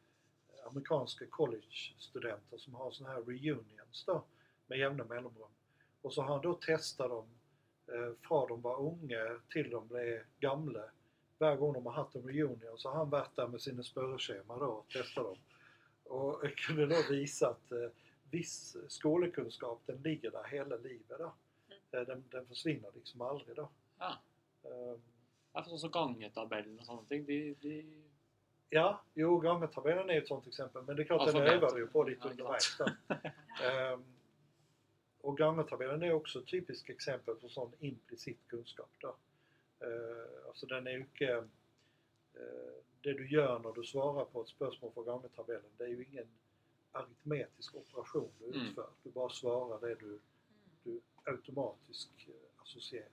S2: amerikanska college-studenter som har såna här reunions då med jämna mellanrum. Och så har han då testat dem eh, från de var unga till de blev gamla. Varje gång de har haft en reunion så har han varit där med sina spörschema då och testat dem. Och kunde då visa att eh, viss skolkunskap den ligger där hela livet då. Eh, den, den försvinner liksom aldrig då.
S3: Ja.
S2: Ehm,
S3: Det er sånn som gangetabellen og sånne ting. De, de
S2: Ja, jo, gångertabellen är ett sånt exempel. Men det är klart, den
S3: Alfabet.
S2: övar du ju på lite
S3: Ja,
S2: undervägs. då. Ehm, och gångertabellen är också ett typiskt exempel på sån implicit kunskap. Då. Ehm, alltså den är ju inte... eh, det du gör när du svarar på ett spörsmål från gångertabellen, det är ju ingen aritmetisk operation du
S3: Mm.
S2: utför. Du bara svarar det du, du automatiskt eh, associerar.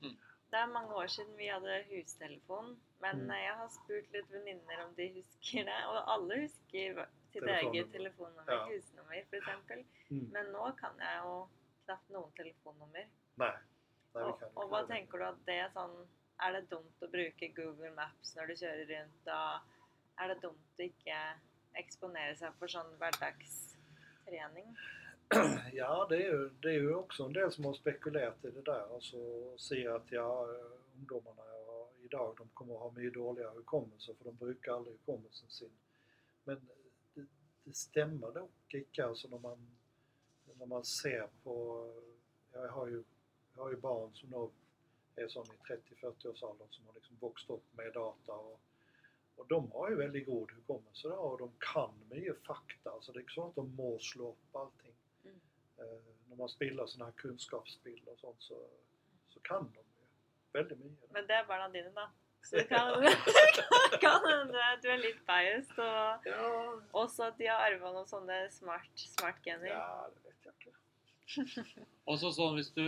S2: Då.
S1: Det er mange år siden vi hadde hustelefon, men
S2: Mm.
S1: eh, jeg har spurt litt venninner om de husker det. Og alle husker sitt
S2: Telefonnummer.
S1: eget telefonnummer,
S2: Ja.
S1: husnummer f.eks.
S2: Mm.
S1: Men nå kan jeg jo knapt noen telefonnummer.
S2: Nej.
S1: Og, og hva tenker du at det er sånn Er det dumt å bruke Google Maps når du kjører rundt? Og er det dumt å ikke eksponere seg for sånn hverdagstrening?
S2: Ja, det är, ju, det är ju också en del som har spekulerat i det där. Alltså ser att ja, ungdomarna idag de kommer att ha mycket dåliga hukommelser för de brukar aldrig hukommelsen sin. Men det, det stämmer dock inte alltså när man, när man ser på... Jag har ju, jag har ju barn som då är sån i 30-40 års åldern som har liksom vuxit upp med data och, och de har ju väldigt god hukommelse då och de kan mycket fakta. Alltså det är så att de må slå upp allting.
S1: Mm.
S2: Eh, när man spelar sådana här kunskapsspill och sånt så, så kan de ju väldigt mycket.
S1: Men det er barna dine, da. Så det kan kan hende du er litt biased, og
S2: Ja,
S1: også at de har arva noen sånne smart, smart-gener.
S2: ja, det.
S3: Og så sånn hvis du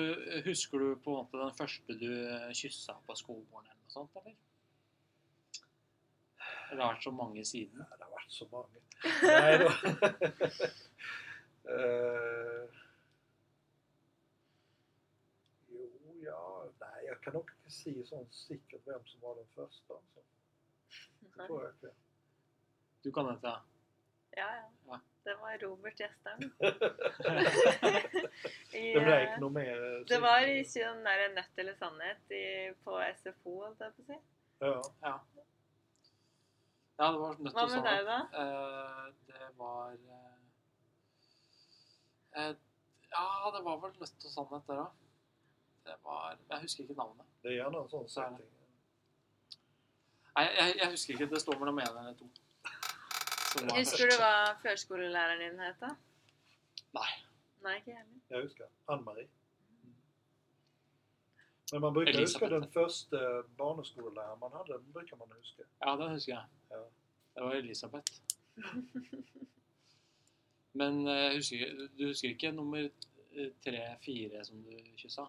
S3: Husker du på en måte den første du kyssa på skolen eller noe sånt, eller? Det har vært så mange siden.
S2: Ja, det har varit så många. Nej då. Eh, jo, ja, nej, jag kan nog inte säga sånt säkert vem som var den första. Så. Det tror jag inte.
S3: Du kan dette?
S1: Ja, ja.
S3: Ja.
S1: Det var Robert Gjestheim. I,
S2: något mer. eh,
S1: det var ikke den der Nødt eller sannhet i, på SFO, holdt jeg på å si.
S2: Ja.
S3: Ja. Ja, det var nødt
S1: Hva
S3: til å
S1: med deg, da?
S3: Eh, det var eh, eh, Ja, det var vel nødt til sannhet, det òg. Det var Jeg husker ikke navnet.
S2: Det är gärna en sån
S3: Så är det.
S2: setting.
S3: Nei, jeg, jeg husker ikke. Det står mellom én eller to.
S1: Husker du hva førskolelæreren din het? da?
S3: Nei.
S1: Ikke jeg heller.
S2: Jag huskar. Ann-Marie. Men man brukar huska
S3: Elisabeth.
S2: den första barneskoleläraren man hade. Den brukar man huska.
S3: Ja, den husker jeg.
S2: Ja.
S3: Det var Elisabeth. Men eh, husker, du husker ikke nummer tre-fire som du kyssa?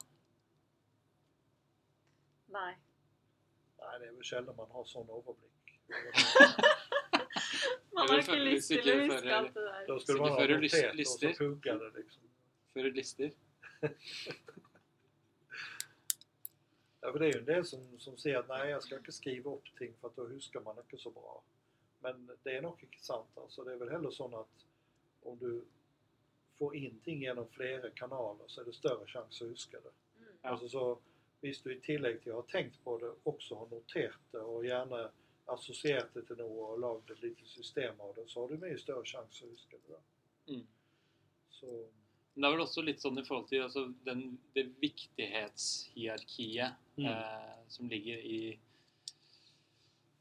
S1: Nei.
S2: Nej, det är väl sällan man har sån överblick.
S1: Man har
S3: før-
S1: alt det der.
S2: Då skulle man
S3: du
S2: ha noterat och
S3: lister?
S2: så puggade liksom.
S3: Før lister?
S2: Ja, för det är ju en del som, som säger att nej, jag ska inte skriva upp ting för att då huskar man inte så bra. Men det är nog inte sant. Alltså, det är väl heller så att om du får in ting genom flera kanaler så är det större chans att huska det.
S1: Mm.
S2: Alltså så, visst du i tillägg till att ha tänkt på det också har noterat det och gärna associerat det till något och lagat ett litet system av det så har du mycket större chans att huska det. Då.
S3: Mm.
S2: Så,
S3: Men det er vel også litt sånn i forhold til altså, den, det viktighetshierarkiet
S2: Mm.
S3: eh, som ligger i,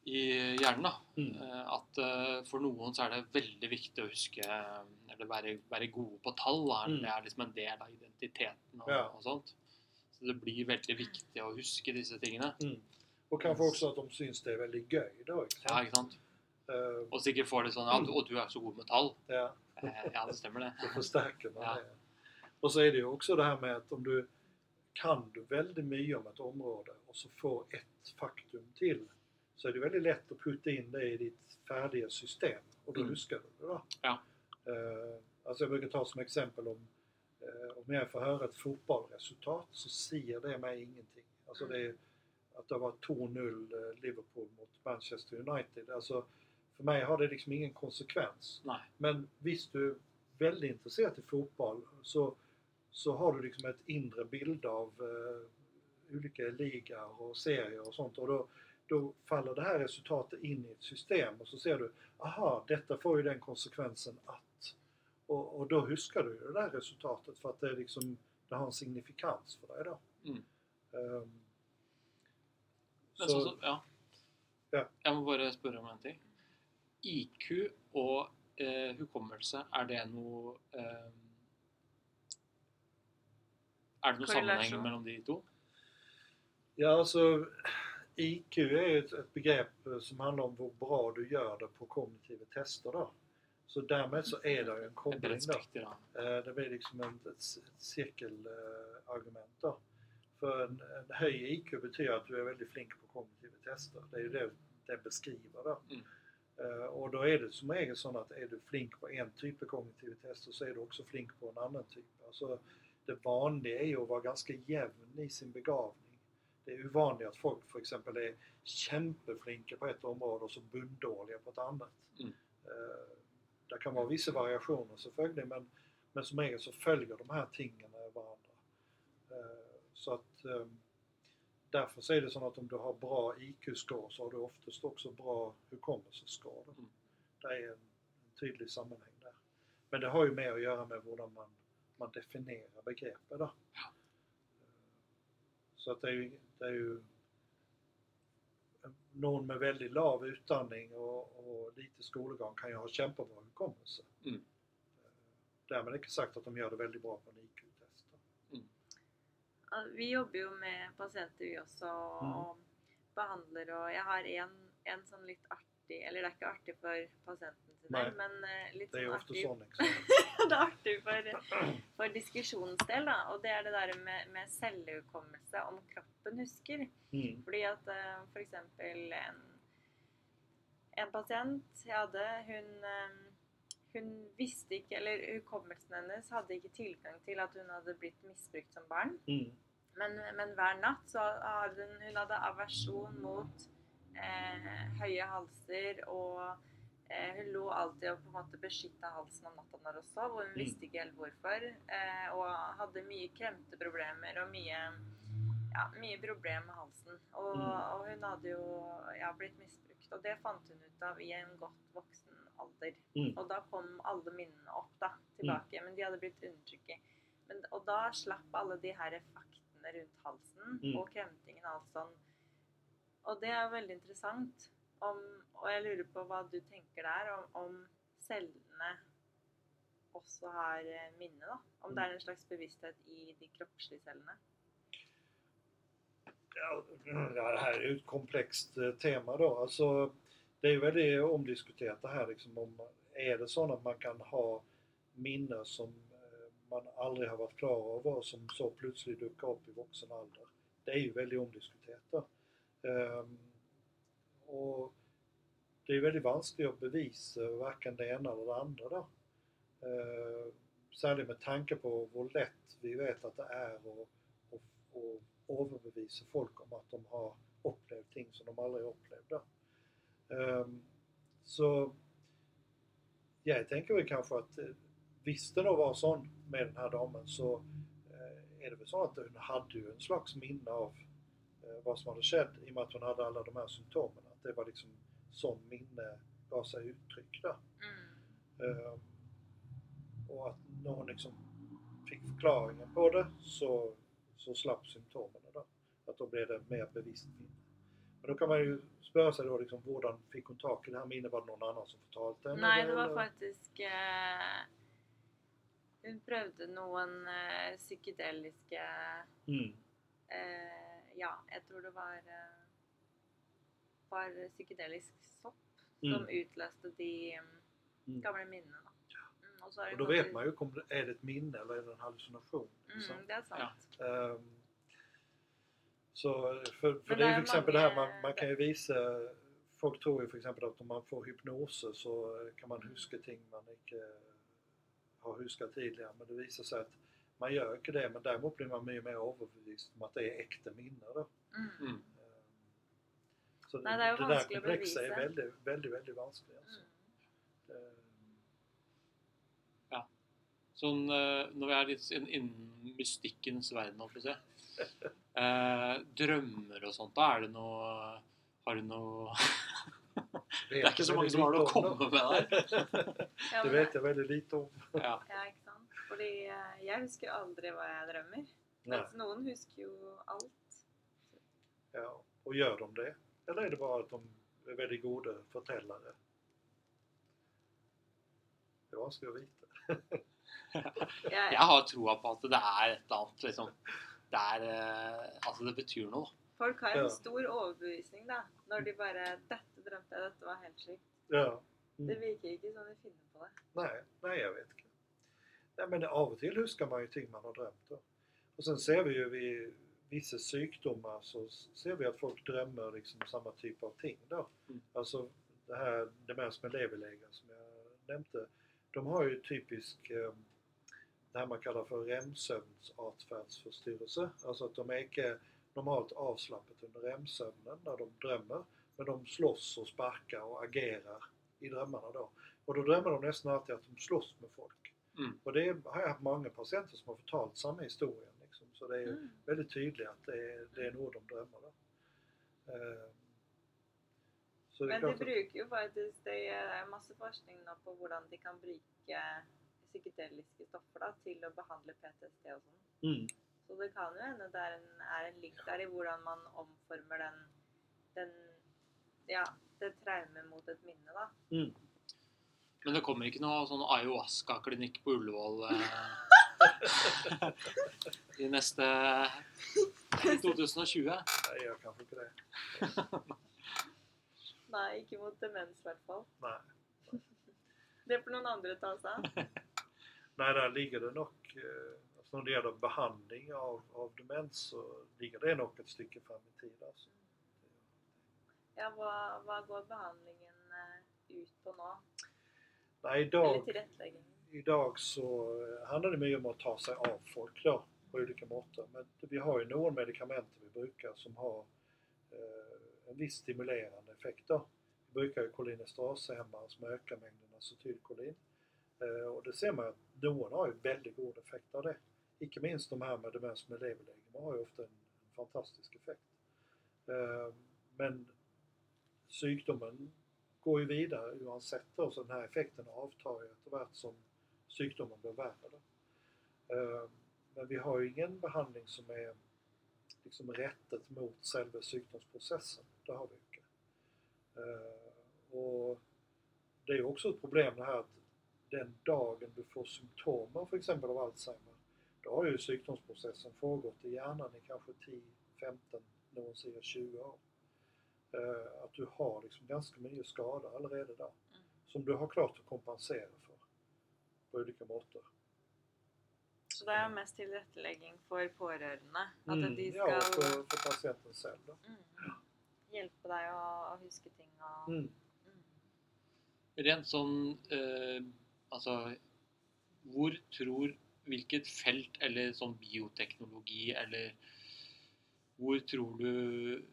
S3: i hjernen.
S2: mm.
S3: Eh, At eh, for noen så er det veldig viktig å huske eh, Eller være, være gode på tall.
S2: Mm.
S3: Det er liksom en del av identiteten og,
S2: Ja.
S3: og sånt. Så det blir veldig viktig å huske disse tingene.
S2: Mm. Och kanske också att de syns det är väldigt då. Inte
S3: Ja, ikke sant?
S2: Eh,
S3: Og så ikke får det sånn ja, du- Og du er så god med tall.
S2: ja.
S3: Eh, Ja, det stemmer, det.
S2: Då förstärker man
S3: Ja.
S2: det. Och så är det ju också det här med att om du kan du väldigt mycket om ett område och så får ett faktum till så är det väldigt lätt att putta in det i ditt färdiga system och då
S3: Mm.
S2: huskar du det. Då.
S3: Ja.
S2: Eh, alltså jag brukar ta som exempel om, eh, om jag får höra ett fotbollsresultat så säger det mig ingenting. Alltså det är att det var 2-0 eh, Liverpool mot Manchester United. Alltså för mig har det liksom ingen konsekvens.
S3: Nei.
S2: Men visst du är väldigt intresserad i fotboll så, så har du liksom ett inre bild av eh, olika ligor och serier och sånt och då, då faller det här resultatet in i ett system och så ser du aha, detta får ju den konsekvensen att och, och då huskar du det där resultatet för att det, är liksom, det har en signifikans för dig då.
S3: Mm.
S2: Ehm,
S3: Men
S2: så,
S3: så, ja.
S2: Ja.
S3: Jeg må bare spørre om en ting. IQ og eh, hukommelse, er det noe eh, Er det noen sammenheng mellom de to?
S2: Ja, alltså IQ är ju ett, ett begrepp eh, som handlar om hur bra du gör det på kognitiva tester då. Så därmed så är det en koppling
S3: ja.
S2: Eh, Det blir liksom ett, ett, ett cirkelargument då. För en, en hög IQ betyder att du är väldigt flink på kognitiva tester. Det är ju det det beskriver då.
S3: Mm.
S2: Eh, Och då är det som regel så att är du flink på en typ av kognitiva tester så är du också flink på en annan typ. Alltså, det vanliga är ju att vara ganska jämn i sin begravning. Det är ju vanligt att folk för exempel är kämpeflinka på ett område och så bunddåliga på ett annat.
S3: Mm.
S2: Eh, det kan vara vissa variationer selvfølgelig men, men som regel så följer de här tingen varandra. Eh, så att eh, därför så är det så att om du har bra IQ-score så har du oftast också bra hukommelse-score.
S3: Mm.
S2: Det är en, en tydlig sammanhang där. Men det har ju mer att göra med hur man, man definierar begreppet. Då. Så att det är ju, det är ju någon med väldigt lav utandning och, och lite skolgång kan ju ha kämpebra hukommelse.
S3: Mm.
S2: Därmed inte sagt att de gör det väldigt bra på en IQ-test.
S1: Vi jobber jo med pasienter vi også, og behandler og Jeg har en, en sånn litt artig Eller det er ikke artig for pasienten sin
S2: Nei.
S1: men eh, litt
S2: är
S1: sånn
S2: ju
S1: artig
S2: sån eksempel.
S1: det er artig for, for diskusjonens del, da. Og det er det der med, med cellehukommelse, om kroppen husker.
S2: Mm.
S1: Fordi at for eksempel en, en pasient jeg hadde, hun, eh, hun visste ikke, eller hukommelsen hennes hadde ikke tilgang til at hun hadde blitt misbrukt som barn.
S2: Mm.
S1: Men, men hver natt så hadde hun, hun hadde aversjon mot eh, høye halser, og eh, hun lå alltid og på en måte beskytta halsen om natta når hun sov, og hun
S2: Mm.
S1: visste ikke helt hvorfor. Eh, og hadde mye kremteproblemer og mye, ja, mye problemer med halsen. Og,
S2: Mm.
S1: og hun hadde jo ja, blitt misbrukt, og det fant hun ut av i en godt voksen alder.
S2: Mm.
S1: Og da kom alle minnene opp da, tilbake, men de hadde blitt undertrykket. Men, og da slapp alle de her faktene rundt halsen
S2: Mm.
S1: og kremtingen og alt sånn. Og det er veldig interessant. Om, og jeg lurer på hva du tenker der, om, om cellene også har eh, minne, da. Om det er en slags bevissthet i de kroppslige cellene.
S2: Ja, ja, det här är ju ett komplext eh, tema då. Alltså, det är ju väldigt omdiskuterat det här liksom om, är det så att man kan ha minnen som eh, man aldrig har varit klar över som så plötsligt dyker upp i vuxen ålder. Det är ju väldigt omdiskuterat. Um, och det är väldigt vanskligt att bevisa varken det ena eller det andra då. Uh, särskilt med tanke på hur lätt vi vet att det är att överbevisa folk om att de har upplevt ting som de aldrig upplevde. Ehm, så jag tänker väl kanske att eh, visst det var sån med den här damen så eh, är det väl så att hon hade ju en slags minne av eh, vad som hade skett i och med att hon hade alla de här symptomen. Att det var liksom sån minne gav sig uttryck där.
S1: Mm.
S2: Ehm, och att när hon liksom fick förklaringen på det så, så slapp symptomen då. Att då blev det mer bevisst minne. Men då kan man ju spöra sig då liksom, hur fick hon tag i det här minnet? Var det någon annan som fortalte henne?
S1: Nei, det var
S2: eller?
S1: faktisk eh, Hun prøvde noen eh, psykedeliske
S2: Mm.
S1: eh, Ja, jeg tror det var eh, var psykedelisk sopp
S2: Mm.
S1: som utløste de mm,
S2: Mm.
S1: gamle minnene. Da. Mm,
S2: Och
S1: hun
S2: då vet man ju om det är det ett minne eller är det en hallucination. liksom.
S1: Mm, det er sant.
S2: Ehm, så för, för det är
S1: det
S2: ju för exempel det här man, man kan ju visa Folk tror ju för exempel att om man får hypnoser så kan man huska ting man inte har huskat tidigare men det visar sig att man gör inte det men däremot blir man mycket mer överbevist om att det är äkta minnen då.
S1: Mm.
S3: Mm.
S2: Ehm, Så
S1: Nej, det är ju
S2: där komplexa är väldigt, väldigt, väldigt vanskligt. Alltså.
S1: Mm.
S2: Ehm,
S3: Sånn, eh, når vi er litt inn- mystikkens verden, holdt jeg. Eh, drømmer og sånt, da er det noe Har du noe Det er ikke så mange som har noe å komme med der.
S2: Det vet jag väldigt lite om.
S3: Ja.
S1: Ja, ikke sant? Fordi jeg husker aldri hva jeg drømmer. Mens noen husker jo alt.
S2: Ja, och gör de det? Eller är det bara att de är väldigt goda förtällare? Det var vanskelig å vite.
S1: Jeg,
S3: Jeg har troa på at det er et eller annet, liksom. Det er eh, Altså, det betyr noe, da.
S1: folk har en
S2: Ja.
S1: stor overbevisning da, når de bare 'Dette drømte jeg, dette var helt sykt'.
S2: Ja. Mm.
S1: Det virker ikke som de finner på det.
S2: Nej, nej jag vet inte. Nej, men av och till huskar man ju ting man har drömt. Då. Och sen ser vi ju vid vissa sjukdomar så ser vi att folk drömmer liksom samma typ av ting. Då.
S3: Mm.
S2: Alltså det här demens med leverlägen som jag nämnde. De har ju typisk eh, det här man kallar för REM-sövnsatferdsförstyrrelse. Alltså att de är inte normalt avslappet under REM-sömnen när de drömmer. Men de slåss och sparkar och agerar i drömmarna då. Och då drömmer de nästan alltid att de slåss med folk.
S3: Mm.
S2: Och det har jag haft många patienter som har förtalt samma historien. Liksom. Så det är
S1: Mm.
S2: väldigt tydligt att det är, det är nog de drömmer. Då. Eh, så
S1: Men det
S2: att-
S1: bruker jo faktisk Det er masse forskning på hvordan de kan bruke psykedeliske stoffer da, til å behandle PTSD og sånn.
S2: Mm.
S1: Så det kan jo hende det er en, er en link der i hvordan man omformer den, den Ja, det traumet mot et minne, da.
S2: Mm.
S3: Men det kommer ikke noe sånn ayahuasca-klinikk på Ullevål eh, i neste i 2020?
S2: Nej, jag kanske inte det.
S1: Nei, ikke mot demens, i hvert fall.
S2: Nej.
S1: Det får noen andre ta seg av.
S2: Nej, där ligger det nog, eh, alltså när det gäller behandling av, av demens så ligger det nog ett stycke fram i tid. Alltså.
S1: Ja, hva, hva går behandlingen eh, ut på nå?
S2: Nej, idag, idag så eh, handlar det mycket om att ta sig av folk då, på olika måter. Men vi har ju några medicament vi brukar som har eh, en viss stimulerande effekt. Då. Vi brukar ju kolinesterashämmare som ökar mängden acetylkolin. Eh, och det ser man att några har ju väldigt god effekt av det. Icke minst de här med demens med leverlegeme har ju ofta en, en fantastisk effekt. Eh, men sjukdomen går ju vidare oavsett och så den här effekten avtar ju efterhand som sjukdomen blir värre. Eh, men vi har ju ingen behandling som är liksom rättet mot själva sjukdomsprocessen. Det har vi inte. Och det är ju också ett problem det här att den dagen du får symptomer för exempel av Alzheimer, då har ju sjukdomsprocessen pågått i hjärnan i kanske 10, 15, någon säger 20 år. Eh, Att du har liksom ganska mycket skada allerede där
S1: Mm.
S2: som du har klart att kompensera för på olika måter.
S1: Så det er jo mest tilrettelegging for pårørende? At
S2: Mm,
S1: de
S2: ja, och
S1: skal
S2: för, för patienten själv. Då.
S1: mm, hjelpe deg å, å huske ting og
S2: Mm.
S1: mm.
S3: Rent sånn eh, Altså Hvor tror Hvilket felt eller sånn bioteknologi eller Hvor tror du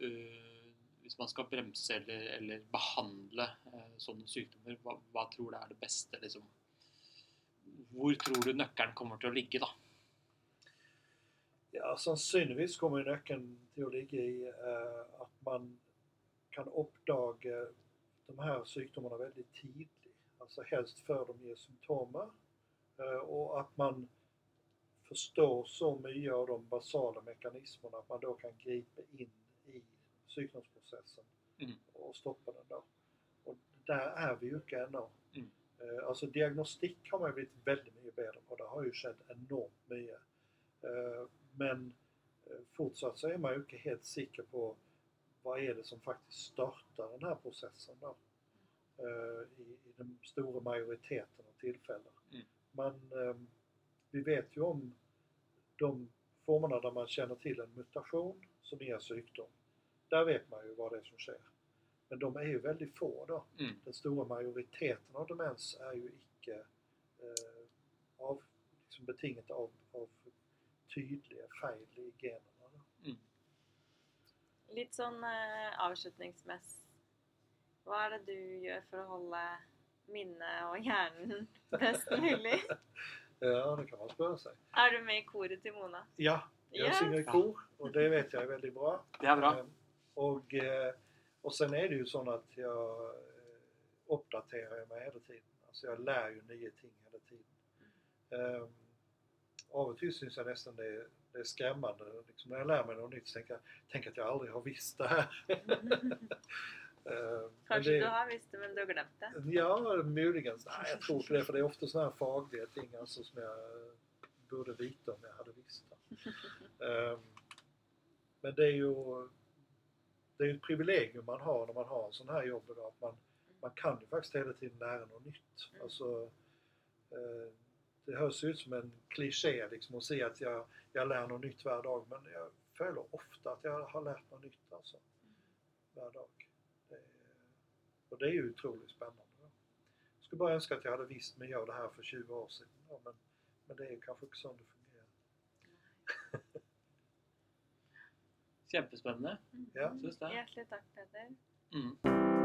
S3: uh, Hvis man skal bremse eller, eller behandle uh, sånne sykdommer, hva, hva tror du er det beste? Liksom? Hvor tror du nøkkelen kommer til å ligge, da?
S2: Ja, sannsynligvis kommer nøkkelen nyckeln till att ligga i øh, uh, att man kan uppdaga de här sjukdomarna väldigt tidigt. Alltså helst för de ger symptomer. Eh, och att man förstår så mycket av de basala mekanismerna att man då kan gripa in i sjukdomsprocessen
S3: Mm.
S2: och stoppa den då. Och där är vi ju inte ännu.
S3: Mm.
S2: Eh, Alltså diagnostik har man blivit väldigt mycket bättre på. Det har ju skett enormt mycket. Eh, Men fortsatt så är man ju inte helt säker på vad är det som faktiskt startar den här processen då. Eh, I, i den stora majoriteten av tillfällen.
S3: Mm.
S2: Men eh, vi vet ju om de formerna där man känner till en mutation som ger sjukdom. Där vet man ju vad det är som sker. Men de är ju väldigt få då.
S3: Mm.
S2: Den stora majoriteten av demens är ju icke eh, av, liksom betinget av, av tydliga fel i generna. Då.
S1: Litt sånn eh, avslutningsmess. Hva er det du gjør for å holde minnet og hjernen best mulig?
S2: Ja, det kan man spöra sig.
S1: Er du med i koret til Mona?
S2: Ja, jag
S1: Ja.
S2: synger i kor och det vet jag är väldigt bra.
S3: Det er bra.
S2: Eh, Och, eh, och sen är det ju så att jag eh, uppdaterar mig hela tiden. Alltså jag lär ju nya ting hela tiden. Eh, av och till syns jag nästan det, det är skrämmande. Liksom när jag lär mig något nytt så tänker jag tänk att jag aldrig har visst det här. Eh, men
S1: Kanskje
S2: det-
S1: du har visst det, men du har glemt det?
S2: Ja, möjligen. Nej, jag tror inte det. För det är ofta sådana här fagliga ting alltså, som jag borde veta om jag hade visst det. Ehm, men det är ju det är ett privilegium man har när man har en sån här jobb idag. Att man, man kan ju faktiskt hela tiden lära något nytt.
S1: Mm.
S2: Alltså, eh, det hörs ut som en kliché liksom att säga att jag, jag lär något nytt varje dag. Men jag följer ofta att jag har lärt något nytt alltså. Varje dag. Och det är ju otroligt spännande. Jag skulle bara önska att jag hade visst mig göra det här för 20 år sedan. Ja, men, men det är kanske inte så det fungerar.
S3: Jättespännande.
S1: Mm.
S2: Ja.
S1: Hjertelig takk, Peder.
S3: Mm.